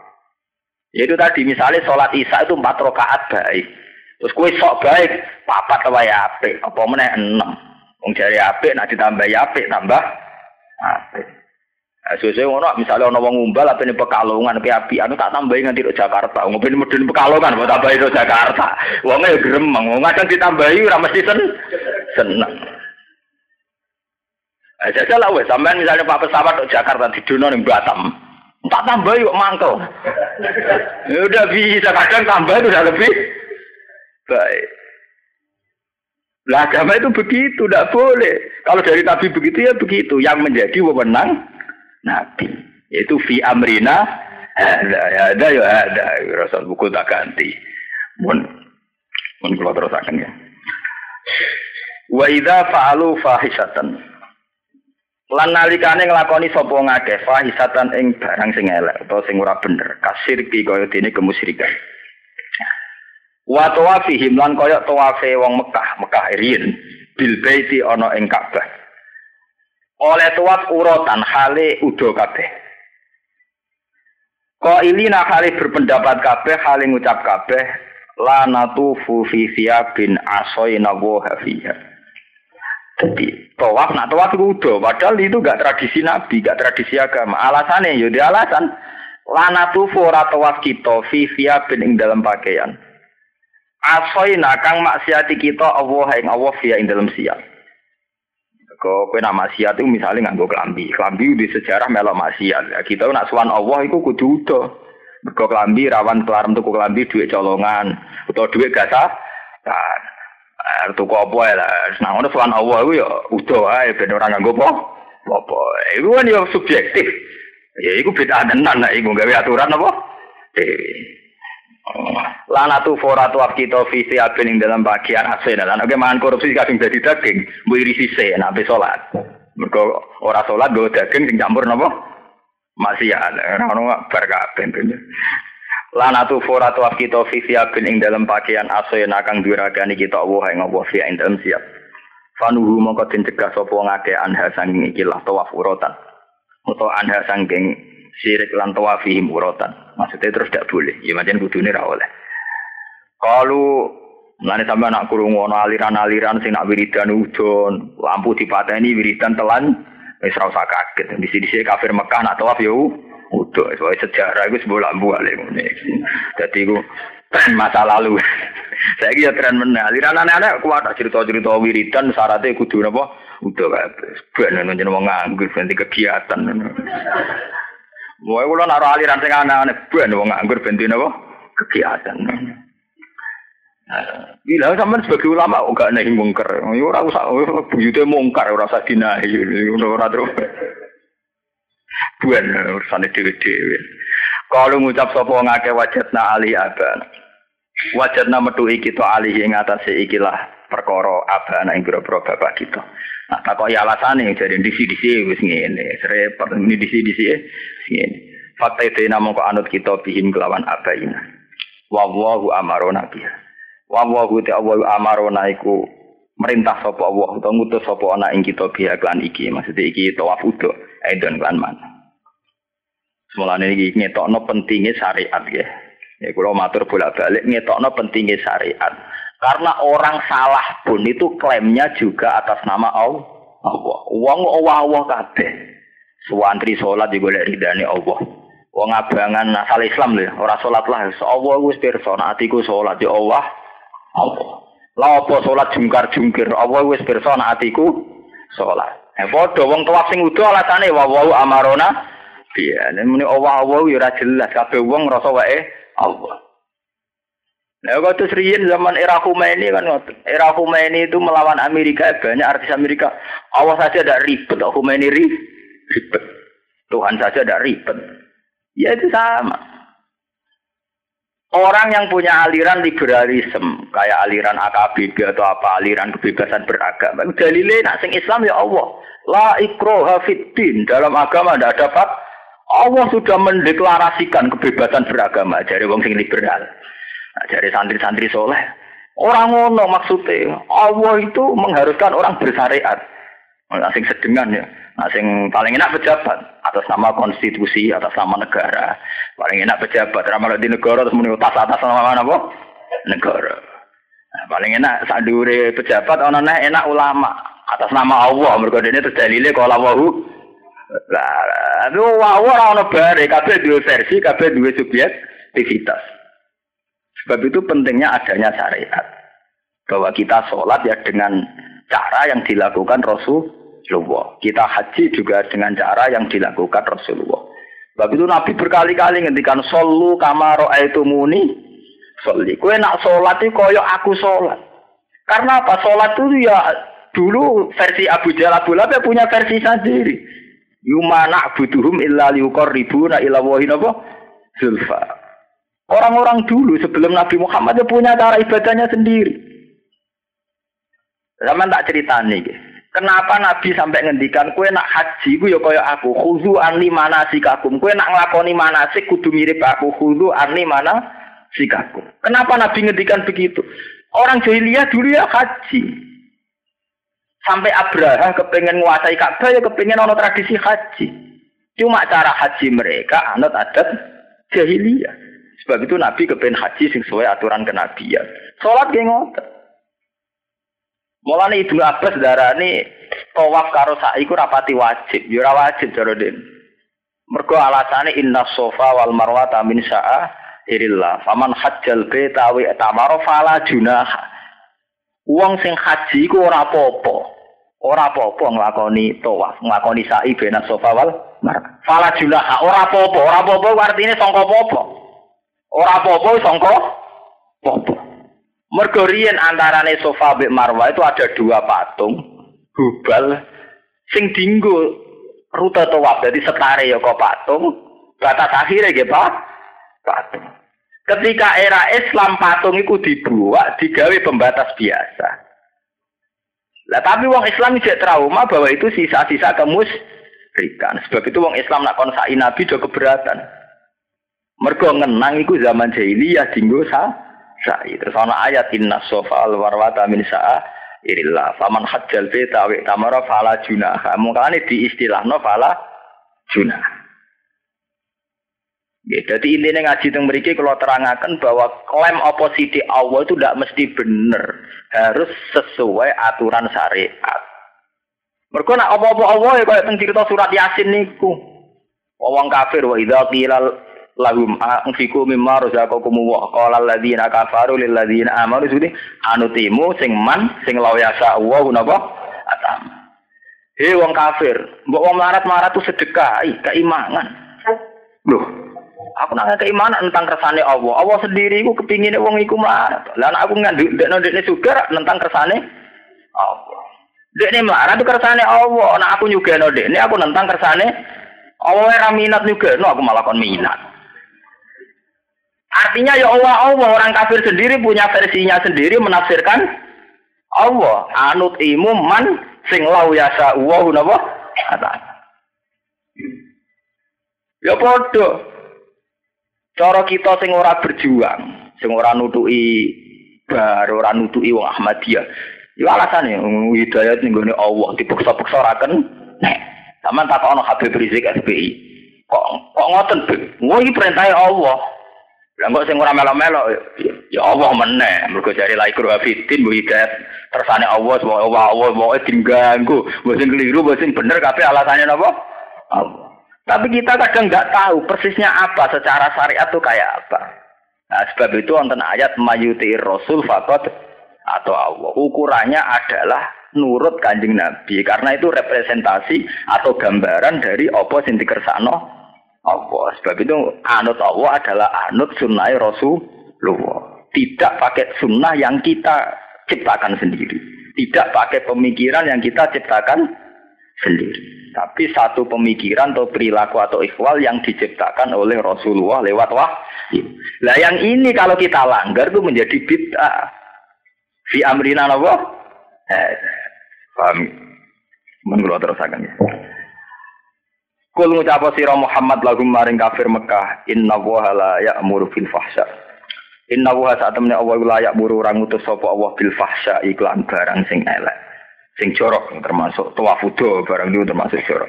Yaitu tadi misalnya sholat isya itu empat rakaat baik. Terus kue sok baik, papat apa ya apik, apa meneh enam. Wong jari apik, nak ditambah apik, tambah apik. Sesuai ngono, misalnya ono wong umbal apa ini pekalongan, api anu tak tambahin ke Jakarta. Ngomongin medun pekalongan, mau tambahin ke Jakarta. Wongnya ya gremeng, wong kadang ditambahi, ora mesti sen. Eh, saya lah wes, sampean misalnya pak pesawat ke Jakarta di Dono nih Batam, tak tambah yuk mangkel. ya udah bisa kadang tambah itu udah lebih baik. Lah agama itu begitu, tidak boleh. Kalau dari Nabi begitu ya begitu. Yang menjadi wewenang Nabi. Yaitu fi amrina ada ada ya ada Rasul buku tak ganti. Mun mun kalau terus akan ya. Wa idza fa'alu fahisatan. Lan nalikane nglakoni sapa ngakeh fahisatan ing barang sing elek utawa sing ora bener, kasir ki kaya dene kemusyrikan. Wa tawafihim lan kaya tawafe wong Mekah, Mekah riyin bil baiti ana ing Ka'bah oleh tuas urutan hale udo kabeh. Ko ilina hale berpendapat kabeh hale ngucap kabeh la natufu fi bin asoina wa hafiha. Jadi tawaf nak tawaf itu udah, padahal itu gak tradisi nabi, gak tradisi agama. Alasannya ya di alasan lana tufu ora tawaf kita fi bin ing dalam pakaian. Asoina kang maksiati kita Allah ing Allah via ing dalam siap. Kau kue nak maksiat itu misalnya nganggo kelambi. Kelambi di sejarah melok maksiat. Ya, kita nak suan Allah itu kudu udah. Mergo kelambi rawan kelarem tuku kelambi duit colongan atau duit gasa. Kan. Tuku apa ya lah. Nah ngono suan Allah itu ya udah ae ben ora nganggo apa. Apa. Iku kan ya subjektif. Ya iku beda tenan nek iku gawe aturan apa? Dewi. Lanatu foratu kita visi abin ing dalam bagian asin dan oke mangan korupsi kadang jadi daging bu iri sise nak be sholat. Mereka orang sholat gue daging sing campur nopo? Masih ada orang bar kabeh Lanatu foratu kita visi abin ing dalam bagian asin akan duragani kita Allah yang Allah via ing dalam siap. Fanuhu mongko den cegah sapa ngake anha sanging iki lah tawaf urotan utawa anha sanging sirik lan tawafihim urotan Maksudnya terus tidak boleh. Ya macam kudune ra oleh. Kalau Mulane sampe anak kurung ono aliran-aliran sing nak wiridan udon, lampu dipateni wiridan telan wis ora usah kaget. Di sini kafir Mekah nak tawaf yo udo. Soalnya sejarah itu sebuah lampu ale. Dadi iku masa lalu. Saya kira tren meneh. Aliran anak-anak kuat cerita-cerita wiridan syaratnya kudu napa? Udo kabeh. Ben nang jeneng wong nganggur ganti kegiatan. Mulai kula naruh aliran sing aneh-aneh ben wong nganggur ben napa? Kegiatan. Bila sampean sebagai ulama kok gak nahi mungkar. Ya ora usah buyute mungkar ora usah dinahi ora terus. Buan urusane dhewe-dhewe. Kalau ngucap sapa ngake wajatna ali aban. Wajatna metuhi kita alih ing atase ikilah perkara abana ing boro bapak kita. Nah, takoki alasane jadi disi-disi wis ngene. Repot ini disi-disi ngene. Fakta itu namung kok anut kita bihim kelawan abaina. Wa wallahu amarona biha. Wa wallahu ta'ala amarona iku merintah sapa Allah utawa ngutus sapa ana ing kita biha klan iki. Maksudnya iki tawaf udo, edon klan man. Semulane iki ngetokno pentingnya syariat ya. Ya kula matur bolak-balik ngetokno pentingnya syariat. Karena orang salah pun itu klaimnya juga atas nama Allah. Allah. Wong Allah kabeh. Suwantri salat juga ridane Allah. Wong abangan asal Islam lho, ora salat lah. Allah wis pirsa atiku salat ya Allah. Allah. Lah apa salat jungkar-jungkir, Allah wis pirsa atiku salat. Eh padha wong tuwa sing udo alasane wa wa amarona Iya, nek muni Allah Allah ya ora jelas kabeh wong ngrasa wae Allah. Nah, waktu seriin zaman era Khomeini kan era Khomeini itu melawan Amerika banyak artis Amerika. Awas saja ada ribet, Khomeini ribet. Tuhan saja tidak ribet. Ya itu sama. Orang yang punya aliran liberalisme, kayak aliran AKBB atau apa, aliran kebebasan beragama, dalilnya nak sing Islam ya Allah. La ikroha fiddin. Dalam agama tidak dapat. Allah sudah mendeklarasikan kebebasan beragama dari wong sing liberal. Nah, dari santri-santri soleh. Orang ngono maksudnya. Allah itu mengharuskan orang bersyariat. Asing sedengan ya. Asing paling enak pejabat atas nama konstitusi, atas nama negara. Paling enak pejabat ramal di negara terus muni atas atas nama apa? Negara. Nah, paling enak sadure pejabat ana enak ulama atas nama Allah mergo dene terus dalile kalau Allahu lah itu wow ora ono bare kabeh dua versi kabeh dua subjektivitas sebab itu pentingnya adanya syariat bahwa kita sholat ya dengan cara yang dilakukan Rasul Rasulullah. Kita haji juga dengan cara yang dilakukan Rasulullah. Sebab itu Nabi berkali-kali ngendikan solu kamaro itu muni soli. Kue nak sholat itu koyok aku sholat. Karena apa? Sholat itu ya dulu versi Abu Jalal Abu ya punya versi sendiri. Yumana butuhum illa liukor ribu na illa apa? Zulfa. Orang-orang dulu sebelum Nabi Muhammad ya punya cara ibadahnya sendiri. Zaman tak cerita nih. Kenapa Nabi sampai ngendikan kue nak haji gue ya kaya aku khudu anli mana sikakum kue nak ngelakoni mana sih kudu mirip aku khudu anli mana sikakum. Kenapa Nabi ngendikan begitu? Orang jahiliyah dulu ya haji. Sampai Abraha kepengen menguasai Ka'bah ya kepengen ono tradisi haji. Cuma cara haji mereka anut adat jahiliyah. Sebab itu Nabi kepengen haji sesuai aturan kenabian. Sholat ngotot. Mulane Ibnu Abbas darani tawaf karo sa'i ku rapati wajib, ya ora wajib cara den. Mergo alasane inna sofa wal marwata min sa'a irillah. Faman hajjal baita wa fala junaha. Wong sing haji ku ora apa-apa. Ora apa-apa nglakoni tawaf, nglakoni sa'i sofa wal marwah. Fala junaha, ora apa-apa, ora apa-apa artine sangka apa-apa. Ora apa-apa sangka apa-apa. Mergo riyen antarane Sofa mbek Marwa itu ada dua patung Hubal sing dinggo rute tawaf dadi setare ya kok patung batas akhirnya nggih Pak. Patung. Ketika era Islam patung itu dibuat digawe pembatas biasa. Lah tapi wong Islam tidak trauma bahwa itu sisa-sisa kemusyrikan. Sebab itu wong Islam nak kon nabi do keberatan. Mergo ngenang iku zaman jahiliyah dinggo sa sa'i. Terus ana ayat inna sofa al warwata min sa'a irillah. Faman hajjal beta wa tamara fala junaha. Mungkane di istilahno fala junah. Ya, jadi intinya ngaji teng mriki kalau terangkan bahwa klaim oposisi Allah itu tidak mesti benar, harus sesuai aturan syariat. Mereka nak apa-apa Allah ya kayak cerita surat Yasin niku. Wong kafir wa idza qila lahum anfiku mimma razaqakum wa qala alladziina kafaru lil ladziina amanu. Sudi anutimu sing man sing law yasa wa napa? Atam. He wong kafir. Mbok wong marat-marat tuh sedekah keimanan loh aku nanya keimanan tentang kersane Allah. Allah sendiri ku kepingin wong iku melarat. Lan aku nganduk ndekno ndekne juga tentang kersane Allah. Dekne melarat tuh kersane Allah. Nah aku juga no dekne aku nentang kersane Allah. Ora minat juga no aku malah kon minat Artinya ya Allah Allah orang kafir sendiri punya versinya sendiri menafsirkan Allah anut imu man sing lau yasa wa napa Ya padha. Cara kita sing ora berjuang, sing ora nutuki bar, ora nutuki wong Ahmadiyah. Ya alasane hidayat ning gone Allah dipaksa-paksa ora ken. Nek sampean takokno Habib Rizik SBI. Kok kok ngoten, Wah iki perintah Allah. Lah kok sing ora melo-melo ya Allah meneh. Mergo jare la ikru hafidin bu hidayat tersane Allah wa Allah Allah pokoke diganggu. Mbok sing keliru, mbok sing bener kabeh alasannya napa? Allah. Tapi kita kadang nggak tahu persisnya apa secara syariat itu kayak apa. Nah, sebab itu wonten ayat mayuti rasul fakot atau Allah. Ukurannya adalah nurut kanjeng Nabi karena itu representasi atau gambaran dari apa sing dikersakno Allah. Sebab itu anut Allah adalah anut sunnah Rasulullah. Tidak pakai sunnah yang kita ciptakan sendiri. Tidak pakai pemikiran yang kita ciptakan sendiri. tapi satu pemikiran atau perilaku atau ikhwal yang diciptakan oleh Rasulullah lewat wahyu. Lah yang ini kalau kita langgar itu menjadi bid'ah. Fi amrina apa? Eh, paham? Menurut terus akan ya. Kul ngucap sira Muhammad lagu maring kafir Mekah, inna wa la ya'muru fil fahsya. Inna wa saat temne Allah la ya'muru orang utus sapa Allah bil fahsya iklan barang sing elek sing jorok termasuk tawafudo barang itu termasuk jorok.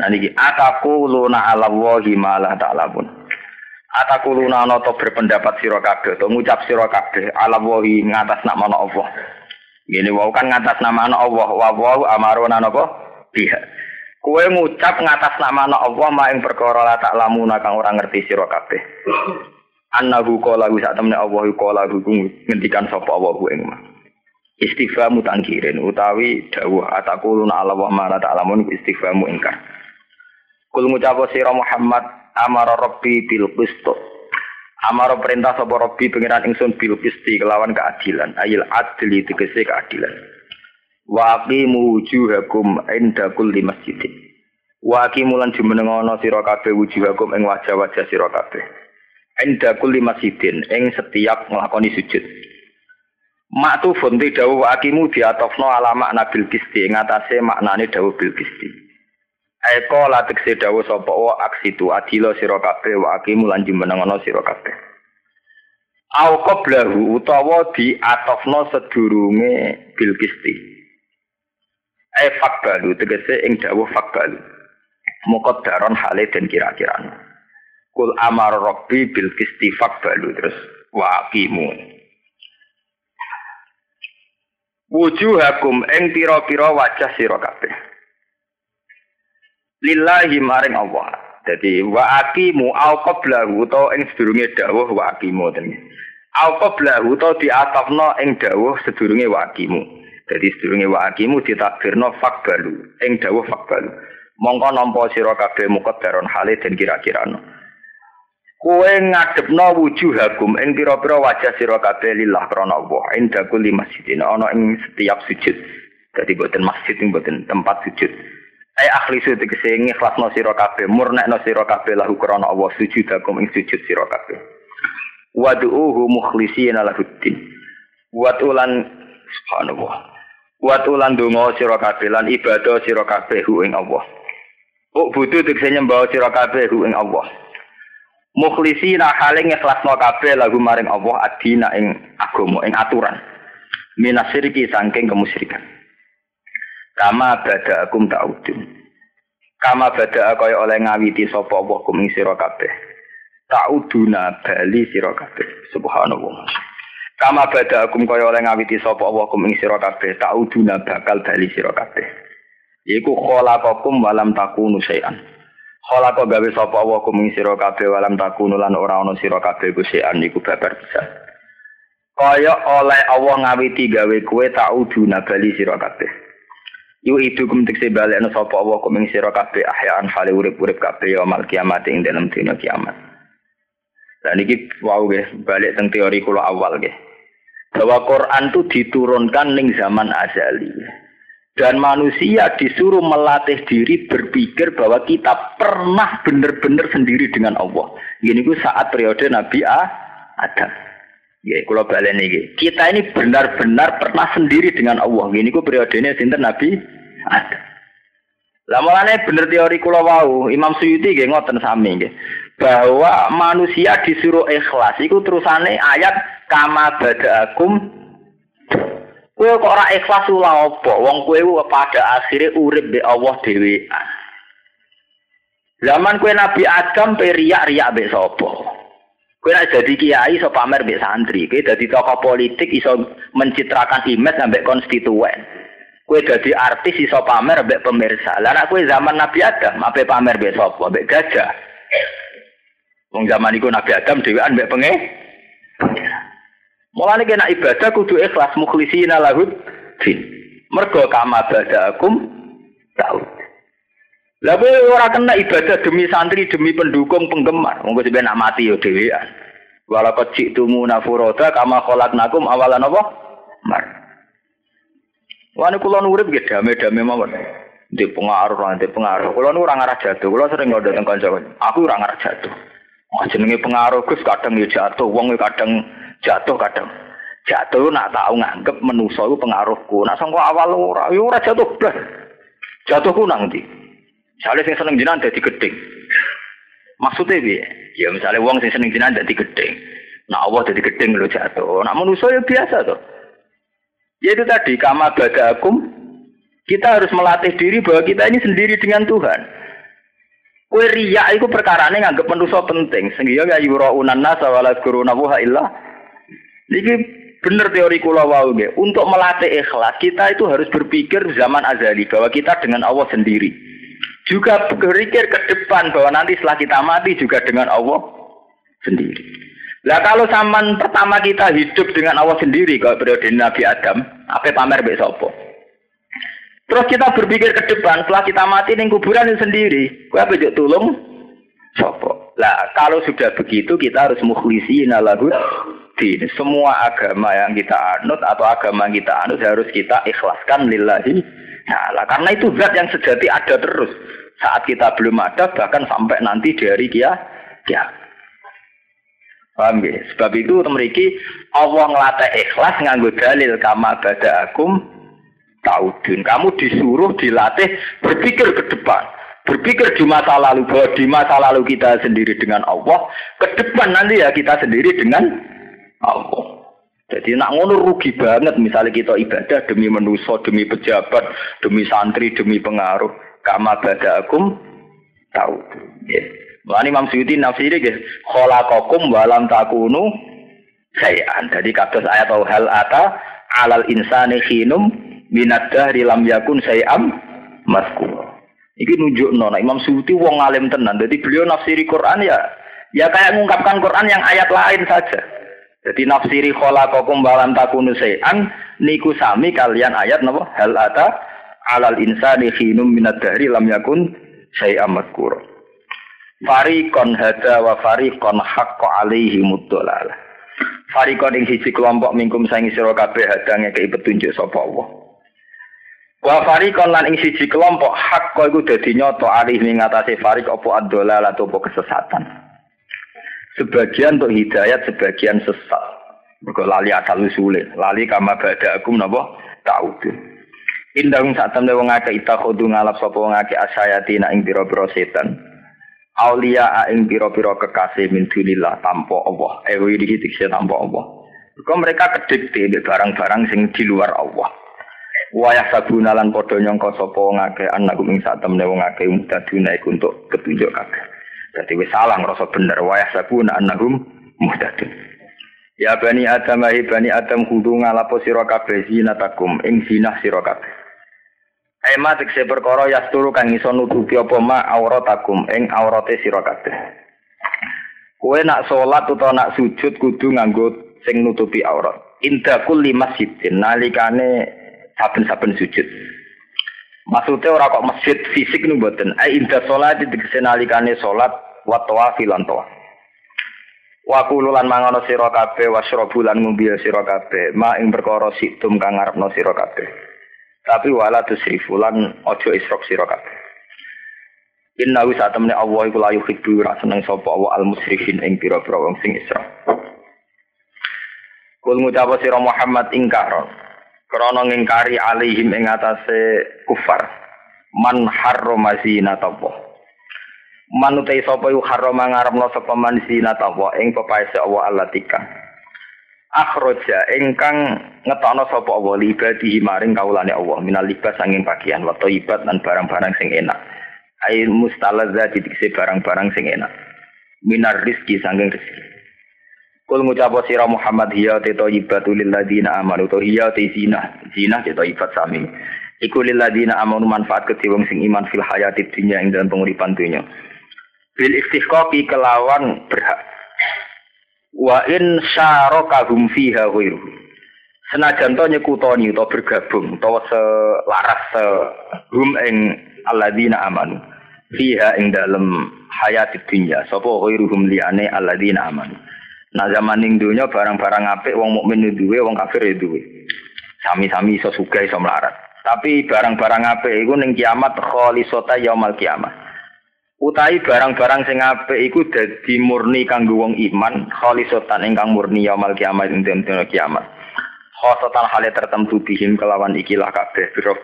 Nah niki ataku luna ala wahi malah ta'lamun. Ataku luna noto berpendapat sira kabeh atau ngucap sira kabeh ala wahi ngatas nama Allah. Gini wau kan ngatas nama Allah wa wau amaruna napa? Biha. Kue ngucap ngatas nama Allah ma ing perkara la ta'lamuna kang ora ngerti sira kabeh. Annahu qala sak temne Allah qala ngendikan sapa Allah ing mah. Istighfamu tangkirin utawi dawuh atakuluna ala wa ma la ta'lamun istighfamu ingkar. Kul ngucap sira Muhammad amara rabbi bil qist. Amara perintah sapa rabbi pengiran ingsun bil qisti kelawan keadilan. Ayil adli tegese keadilan. Wa aqimu wujuhakum inda kulli masjidin. Wa aqimu lan jumenengono sira kabeh wujuhakum ing wajah-wajah sira kabeh. Inda kulli masjidin ing setiap nglakoni sujud. Maktu fonti dawu akimu diatofno alama nabil kisti ngatasé maknane dawu bil kisti. Eko latik se dawu sapa wa aksitu adilo sira kabeh wa akimu lan jumenengono sira kabeh. Au qablahu utawa diatofno sedurunge bil kisti. E fakbalu tegese ing dawu fakbalu. Muqaddaron hale den kira-kira. Kul amar rabbi bil kisti fakbalu terus wa akimu. wujuhakum ing pira-pira wajah sira kabeh lillahi maring Allah dadi wa aqimu au qablahu to ing sedurunge dawuh wa aqimu ten au qablahu to diatafno ing dawuh sedurunge wa dadi sedurunge wa aqimu ditakbirno fakbalu ing dawuh fakbalu mongko nampa sira kabeh muqaddaron hale den kira-kira no. Kowe ngadepno wujuhakum ing pira-pira wajah sira kabeh lillah krana Allah. Inda kulli masjidin ana ing setiap sujud. Dadi boten masjid ing boten tempat sujud. Ai akhlisu tegese ngikhlasno sira kabeh, murnekno sira kabeh lahu krana Allah sujudakum ing sujud sira kabeh. Wad'uhu mukhlishina lahuddin. Watulan subhanallah. Watulan donga sira kabeh lan ibadah sira kabeh ing Allah. Oh butuh tegese nyembah sira kabeh ing Allah. mukhlisina hale ngikhlasno kabeh lagu maring Allah adina ing agama ing aturan. Minasiriki saking kemusyrikan. Kama bada akum ta'udun. Kama bada kaya oleh ngawiti sapa Allah kum ing sira kabeh. Ta'uduna bali sira kabeh. Subhanallah kama bada akum kaya oleh ngawiti sapa Allah kum ing sira kabeh ta'uduna bakal bali sira kabeh iku khalaqakum walam takunu syai'an Kholako gawe sapa wa kuming sira kabeh walam takunu lan ora ana sira kabeh kusian iku babar bisa. Kaya oleh Allah ngawiti gawe kue ta'udu nabali sira kabeh. Yu itu kum tekse balekno sapa Allah kuming sira kabeh ahyaan hale urip-urip kabeh ya mal kiamat ing dalam dina kiamat. Dan ini wow nggih balik teng teori kula awal nggih. Bahwa Quran itu diturunkan ning zaman azali. Dan manusia disuruh melatih diri berpikir bahwa kita pernah benar-benar sendiri dengan Allah. Gini ku saat periode Nabi Adam. Ya, kalau balik ini, kita ini benar-benar pernah sendiri dengan Allah. Gini ku periodenya sinten Nabi Adam. Lah mulane bener teori kula wau, Imam Suyuti nggih ngoten sami nggih. Bahwa manusia disuruh ikhlas iku terusane ayat kama badaakum Kowe kok ora ikhlas ula apa? Wong kowe pada akhirnya urip be Allah dhewe. Zaman kowe Nabi Adam pe riak-riak mbek sapa? Kowe nek jadi kiai iso pamer mbek santri, kowe dadi tokoh politik iso mencitrakan image ambek konstituen. Kowe dadi artis iso pamer mbek pemirsa. Lah kowe zaman Nabi Adam ape pamer mbek sapa? Mbek gajah. Wong zaman iku Nabi Adam dhewean mbek penge. Mulane kena ibadah kudu ikhlas mukhlisina lahud din. Mergo kama badakum tahu. Lah kowe ora kena ibadah demi santri, demi pendukung, penggemar. Monggo sampe nak mati yo dhewean. Wala qad ji'tumu nafuroda kama khalaqnakum awalan apa? Mar. Wani kula urip nggih dame-dame mawon. di pengaruh di pengaruh. Kalau nu orang arah jatuh, kalau sering nggak datang kanca aku orang arah jatuh. Oh, jenenge pengaruh Gus kadang ya jatuh, wong ya kadang jatuh kadang. Jatuh nak tahu nganggep menuso itu pengaruhku. Nak sangka awal ora, yo ya ora jatuh blas. Jatuhku nang ndi? Misalnya sing seneng jinan dadi gedeng. Maksudnya piye? Ya misalnya wong sing seneng jinan dadi gedeng. Nah Allah dadi gedeng lho jatuh. Nak menuso ya biasa tuh. Ya itu tadi kama badakum kita harus melatih diri bahwa kita ini sendiri dengan Tuhan. Kue riya itu perkara ini nganggep manusia penting. Sehingga ya yura'unan nasa wala kuruna wuha illah. Ini benar teori kula wau Untuk melatih ikhlas, kita itu harus berpikir zaman azali bahwa kita dengan Allah sendiri. Juga berpikir ke depan bahwa nanti setelah kita mati juga dengan Allah sendiri. Lah kalau zaman pertama kita hidup dengan Allah sendiri kalau periode Nabi Adam, apa pamer besok Terus kita berpikir ke depan, setelah kita mati ning kuburan sendiri, kue apa tulung? Sopo. Lah kalau sudah begitu kita harus mukhlisin lahu din. Semua agama yang kita anut atau agama yang kita anut harus kita ikhlaskan lillahi. Nah, lah, karena itu zat yang sejati ada terus. Saat kita belum ada bahkan sampai nanti dari kia kia. Paham ya? Sebab itu memiliki Allah ngelatih ikhlas nganggo dalil kama bada akum taudun. Kamu disuruh dilatih berpikir ke depan. Berpikir di masa lalu bahwa di masa lalu kita sendiri dengan Allah, ke depan nanti ya kita sendiri dengan Allah. Jadi nak ngono rugi banget misalnya kita ibadah demi menuso, demi pejabat, demi santri, demi pengaruh. Kama badakum tahu. Ya. Mulane Imam Suyuti nafsiri nggih khalaqakum walam takunu sayan. Jadi kados ayat hal ata alal insani khinum minat dahri lam yakun sayam masku. Iki nunjuk nona Imam Suyuti wong alim tenan. Jadi beliau nafsiri Quran ya ya kayak mengungkapkan Quran yang ayat lain saja. Jadi nafsiri khalaqakum balam takunu sayan niku sami kalian ayat napa hal ata alal insani khinum minat dahri lam yakun sayam maskur. Farikon hada wa farikon hakka alaihi muddolalah. Farikon ing siji kelompok mingkum sangi sira kabeh hadange kei petunjuk sapa Allah. Wa farikon lan ing siji kelompok hak iku dadi nyoto alih ning ngatasé farik apa adola atau apa kesesatan. Sebagian untuk hidayat, sebagian sesat. Mergo lali asal usule, lali kama bada akum napa ta'udun. Indahung sak temne wong ita khodu ngalap sapa wong akeh asayati nak ing pira-pira setan. Aulia ing pira-pira kekasih min dunillah tanpa Allah. Ewi iki tanpa Allah. Kok mereka kedikte barang-barang sing di luar Allah. Wayah sabuna lan padha nyangka sapa wong akeh anak ing sak temne wong akeh mutaduna iku untuk petunjuk kabeh. Dadi wis salah ngrasa bener wayah sabuna annahum muhtadun. Ya bani Adam hi bani Adam kudu ngalapo sira kabeh zinatakum ing zinah sira kabeh. Ema tekse perkara yasturu kang iso nutupi apa ma auratakum ing aurate sira kabeh. Kowe nak salat utawa nak sujud kudu nganggo sing nutupi aurat. Inda kulli masjidin nalikane saben-saben sujud. Maksudnya orang kok masjid fisik nih buatin. Ai indah sholat di nalikane sholat wa tawafi lan tawaf. Wa kululan mangono sira kabeh wasrobu lan ngombe sira kabeh ma ing perkara situm kang ngarepno sira kabeh. Tapi wala tusrifu lan aja isrok sira kabeh. Inna wa satamne Allah iku la yuhibbu ra seneng sapa Allah al musrifin ing pira-pira wong sing isra. Kul ngucap sira Muhammad ingkaron krana ngingkari alihim ing atase kufar man harrama zinatullah man utai sapa yu harrama ngarepno sapa man zinatullah ing pepaese Allah allatika akhraja ingkang ngetokno sapa Allah libadi maring kaulane Allah minal libas sanging pakaian wa thayyibat lan barang-barang sing enak air mustalazza dikse barang-barang sing enak minar rizki sanging rezeki Kul ngucap sira Muhammad hiya te thayyibatu lil ladina amanu to hiya te zina zina te thayyibat sami. Iku lil ladina amanu manfaat kedhe wong sing iman fil hayati dunya ing dalam penguripan dunya. Bil istihqaqi kelawan berhak. Wa in syarokahum fiha ghairu. Senajan to nyekutoni utawa bergabung utawa selaras se hum ing alladzina amanu fiha ing dalam hayati dunya sapa ghairuhum liyane alladzina amanu. Nah zaman ning dunya barang-barang apik wong mukmin duwe, wong kafir duwe. Sami-sami iso sugih iso melarat. Tapi barang-barang apik iku ning kiamat khalisata yaumal kiamat. Utai barang-barang sing apik iku dadi murni kanggo wong iman, khalisatan ingkang murni yaumal kiamat ing dina kiamat. Khosatan hale tertentu bihim kelawan ikilah kabeh biro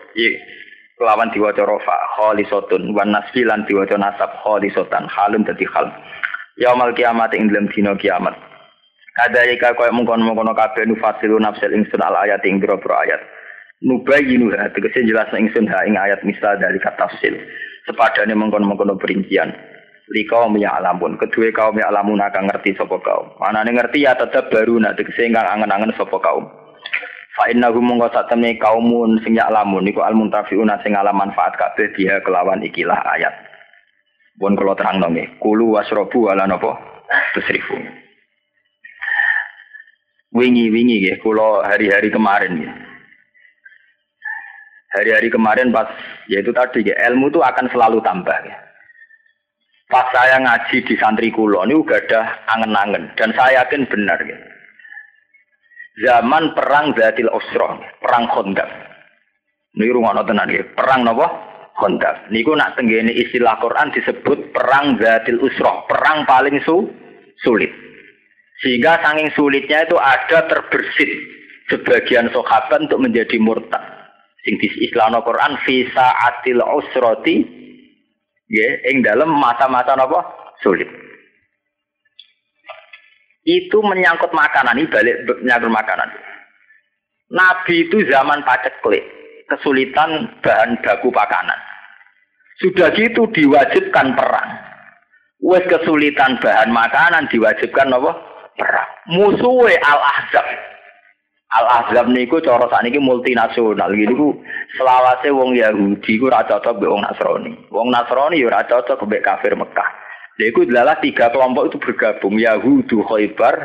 kelawan diwaca rofa khalisatun wan nasfilan diwaca nasab khalisatan halun dadi hal. Yaumal kiamat ing dalam dina kiamat. Kadayika kaya mungkon-mungkon kabeh nufasilu nafsil ingsun al ayat ing biro-biro ayat. Nubayinu ha tegese jelas ingsun ha ing ayat misal dari kata tafsil. Sepadane mengkon-mengkon perincian. Likau ya alamun, kedua kaum ya alamun akan ngerti sapa kaum. Mana ngerti ya tetap baru nak tegese ingkang angen-angen sapa kaum. Fa innahu mongko sak temne kaumun sing ya alamun niku al muntafiuna sing ala manfaat kabeh dia kelawan ikilah ayat. Pun kula terangno nggih, kulu wasrobu ala napa? Tusrifu. Wingi-wingi nggih kula hari-hari kemarin nggih hari-hari kemarin pas yaitu tadi ya, ilmu itu akan selalu tambah ya. Pas saya ngaji di santri kulo ini udah ada angen-angen dan saya yakin benar ya. Zaman perang Zatil Usra, perang Khandaq. Ini rumah tenan ya, perang napa? Khandaq. Niku nak tenggene istilah Quran disebut perang Zatil Usra, perang paling su sulit. Sehingga saking sulitnya itu ada terbersit sebagian sahabat untuk menjadi murtad sing di Islam Quran visa atil usroti ya ing dalam masa-masa napa? Sulit. Itu menyangkut makanan ini balik menyangkut makanan. Nabi itu zaman paceklik kesulitan bahan baku makanan sudah gitu diwajibkan perang. Wes kesulitan bahan makanan diwajibkan apa perang. Musuhe al ahzab Al Ahzab niku cara sakniki multinasional gitu selawase wong Yahudi ku ora cocok mbek wong Nasrani. Wong Nasrani ya ora cocok mbek kafir Mekah. Lha iku adalah tiga kelompok itu bergabung Yahudu Khaybar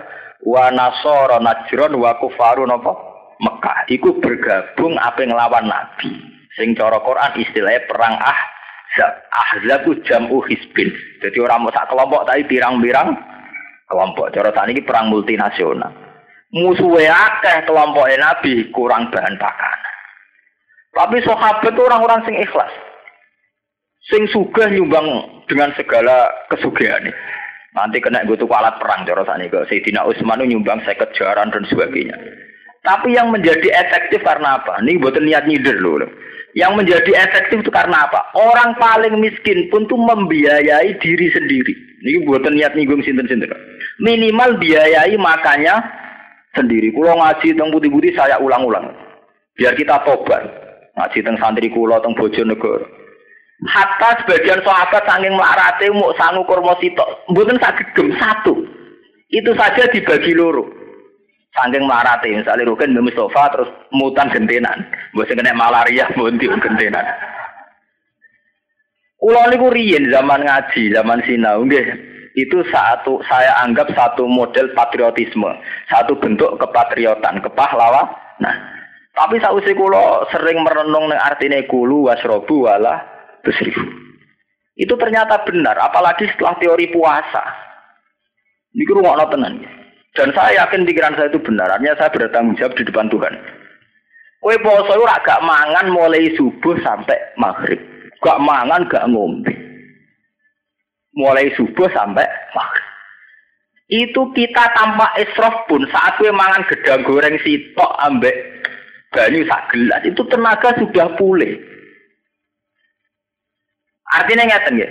wa Nasara Najran wa Kufaru napa Mekah. Iku bergabung apa nglawan Nabi. Sing cara Quran istilahnya perang Ahzab. Ahzab ku jam'u hisbin. Jadi orang mau sak kelompok tapi pirang-pirang kelompok. Cara sakniki perang multinasional musuhnya akeh kelompok Nabi kurang bahan pakan. Tapi sahabat itu orang-orang sing ikhlas. Sing sugih nyumbang dengan segala kesugihan. Nanti kena gue tuh alat perang cara sani ke Sayyidina Utsman nyumbang saya jaran dan sebagainya. Tapi yang menjadi efektif karena apa? Ini buat niat nyider loh. Yang menjadi efektif itu karena apa? Orang paling miskin pun tuh membiayai diri sendiri. Ini buat niat nyinggung sinten-sinten. Minimal biayai makanya sendiri. Kulo ngaji teng putih-putih saya ulang-ulang. Biar kita tobat. Ngaji teng santri kulo teng Bojonegoro. Hatta sebagian sahabat saking melarate mau sangu kurma sitok, mboten saged gem satu. Itu saja dibagi loro. Saking melarate misalnya Rukin Mbak Mustafa terus mutan gentenan. Mbok sing kena malaria mbok gentenan. Kulo niku riyen zaman ngaji, zaman sinau nggih itu satu saya anggap satu model patriotisme, satu bentuk kepatriotan, kepahlawan. Nah, tapi sausi kulo sering merenung neng artinya kulu wasrobu wala besrifu. Itu ternyata benar, apalagi setelah teori puasa. Ini rumah tenan. Dan saya yakin pikiran saya itu benar, artinya saya bertanggung jawab di depan Tuhan. Kue poso itu gak mangan mulai subuh sampai maghrib. Gak mangan, gak ngombe mulai subuh sampai maghrib. Itu kita tanpa israf pun saat gue mangan gedang goreng sitok ambek banyu sak gelas itu tenaga sudah pulih. Artinya ngeten ya.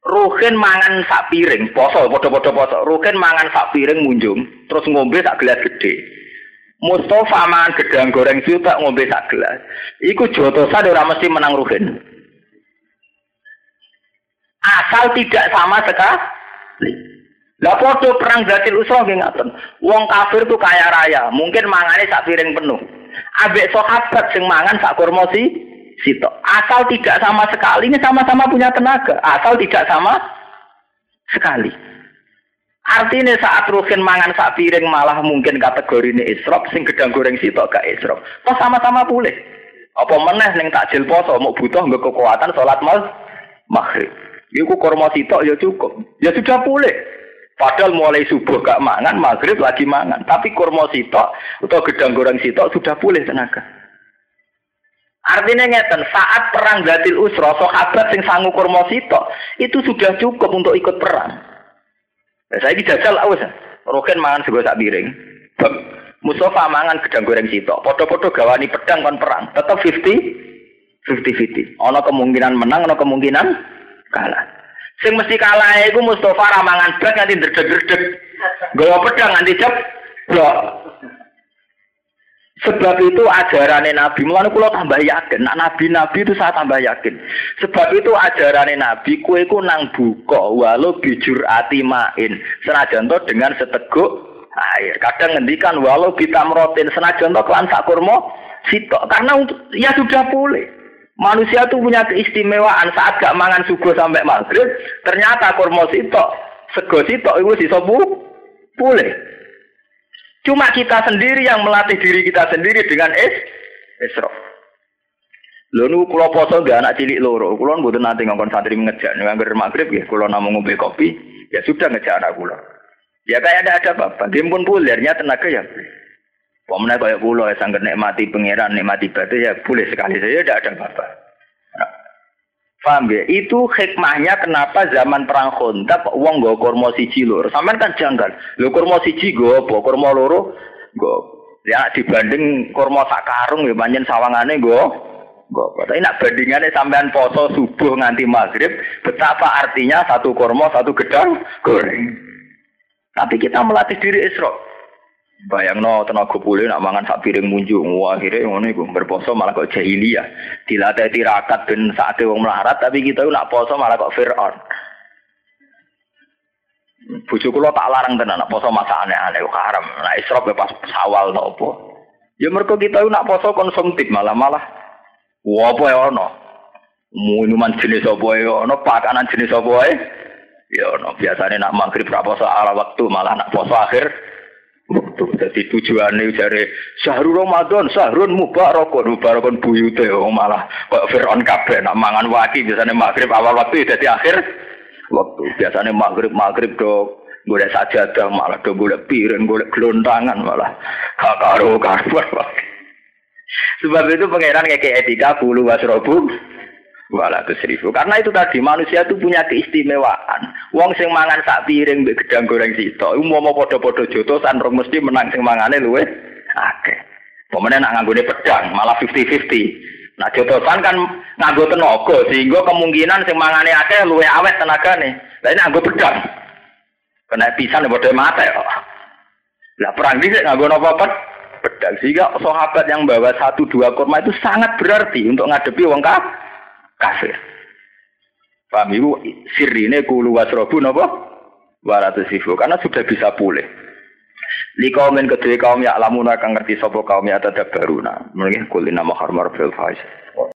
Ruhin mangan sak piring, poso, podo-podo poso. Ruhin mangan sak piring munjung, terus ngombe sak gelas gede. Mustafa mangan gedang goreng sitok ngombe sak gelas. Iku jotosan ora mesti menang Ruhin asal tidak sama sekali. Lah podo perang Zatil Usra nggih ngaten. Wong kafir tuh kaya raya, mungkin mangane sak piring penuh. Ambek sahabat sing mangan sak kurma si sito. Asal tidak sama sekali ini sama-sama punya tenaga. Asal tidak sama sekali. Artinya saat Ruhin mangan sak piring malah mungkin kategori ini isrop, sing gedang goreng sitok gak isrop. Toh sama-sama pulih. Apa meneh ning takjil poso mau butuh nggak kekuatan sholat mal maghrib. Iku korma sitok ya cukup. Ya sudah boleh. Padahal mulai subuh gak mangan, maghrib lagi mangan. Tapi korma sitok atau gedang goreng sitok sudah boleh tenaga. Artinya ngeten, saat perang Gatil Usra, sahabat sing sangu kurma sito, itu sudah cukup untuk ikut perang. Nah, saya ini jajal awas. Roken mangan sego sak piring. Mustafa mangan gedang goreng sito. Podo-podo gawani pedang kon perang. Tetap 50 50-50. Ono kemungkinan menang, ono kemungkinan kalah. Sing mesti kalah iku Mustafa ramangan blas nganti ndredeg-ndredeg. Gawa pedang nganti cep. Blok. Sebab itu ajarannya Nabi, mulanya kalau tambah yakin, nak Nabi-Nabi itu saya tambah yakin. Sebab itu ajarannya Nabi, kue ku nang buka, walau bijur ati main. Senajan dengan seteguk air. Kadang ngendikan walau kita merotin senajan to kelan sakurmo, sitok. Karena untuk ya sudah boleh. Manusia itu punya keistimewaan saat gak mangan subuh sampai maghrib, ternyata kurma sitok, sego sitok itu sisa boleh. Cuma kita sendiri yang melatih diri kita sendiri dengan es esrof. Lho nu kula poso gak anak cilik loro, kula mboten nanti ngongkon santri ngejak nganggur maghrib ya, kula namung ngombe kopi, ya sudah ngejak anak kula. Ya kayak ada ada bapak, dia pun tenaga ya. Pemenang kayak pulau ya sangat nikmati pangeran, nikmati batu ya boleh sekali saja tidak ada bapak. Paham ya? Itu hikmahnya kenapa zaman perang Khandaq wong nggo kurma siji lur. Kan janggal. Lho kurma siji nggo apa? Kurma loro nggo. Ya dibanding kurma sak karung ya pancen sawangane nggo nggo. Tapi nak bandingannya sampean poso subuh nganti maghrib, betapa artinya satu kurma satu gedang goreng. Tapi kita melatih diri Isra. Bayang no tenaga pulih nak mangan sak piring munjuk akhirnya ngono iku berposo malah kok jahiliyah. Dilatih tirakat ben saate wong melarat tapi kita nak poso malah kok Firaun. Bojo kula tak larang tenan nak poso masa aneh-aneh haram. Nak israf ya pas sawal to apa. Ya mergo kita nak poso konsumtif malah malah. Wa apa ya ono? Minuman jenis apa ya ono? Pakanan jenis apa ya ya ono? Biasane nak maghrib ra poso ala waktu malah nak poso akhir waktu. Jadi tujuannya dari syahrul Ramadan, syahrul mubarakun, mubarakun buyute, oh malah kok Fir'aun kabeh nak mangan waki biasanya maghrib awal waktu jadi akhir waktu. Biasanya maghrib maghrib do golek sajadah malah do golek piring, golek gelontangan malah karo karo. Sebab itu pangeran kayak etika bulu wasrobu Walatus ribu. Karena itu tadi manusia itu punya keistimewaan. Wong sing mangan sak piring mbek gedang goreng sito, mau padha-padha jotosan rong mesti menang sing mangane luwe akeh. Pemene nak nganggone pedang malah 50-50. Nah jotosan kan nganggo tenaga sehingga kemungkinan sing mangane akeh luwe awet tenagane. Lah ini nganggo pedang. Kena pisan padha mate kok. Lah perang iki nganggo napa pedang sehingga sahabat yang bawa satu dua kurma itu sangat berarti untuk ngadepi wong kafir kafir. Paham ibu sirine kulu wasrobu napa? Waratasifu karena sudah bisa pulih. Li kaumin kedua kaum ya lamun akan ngerti sapa kaum ya tadabbaruna. Mungkin kulina mahar marfil faiz.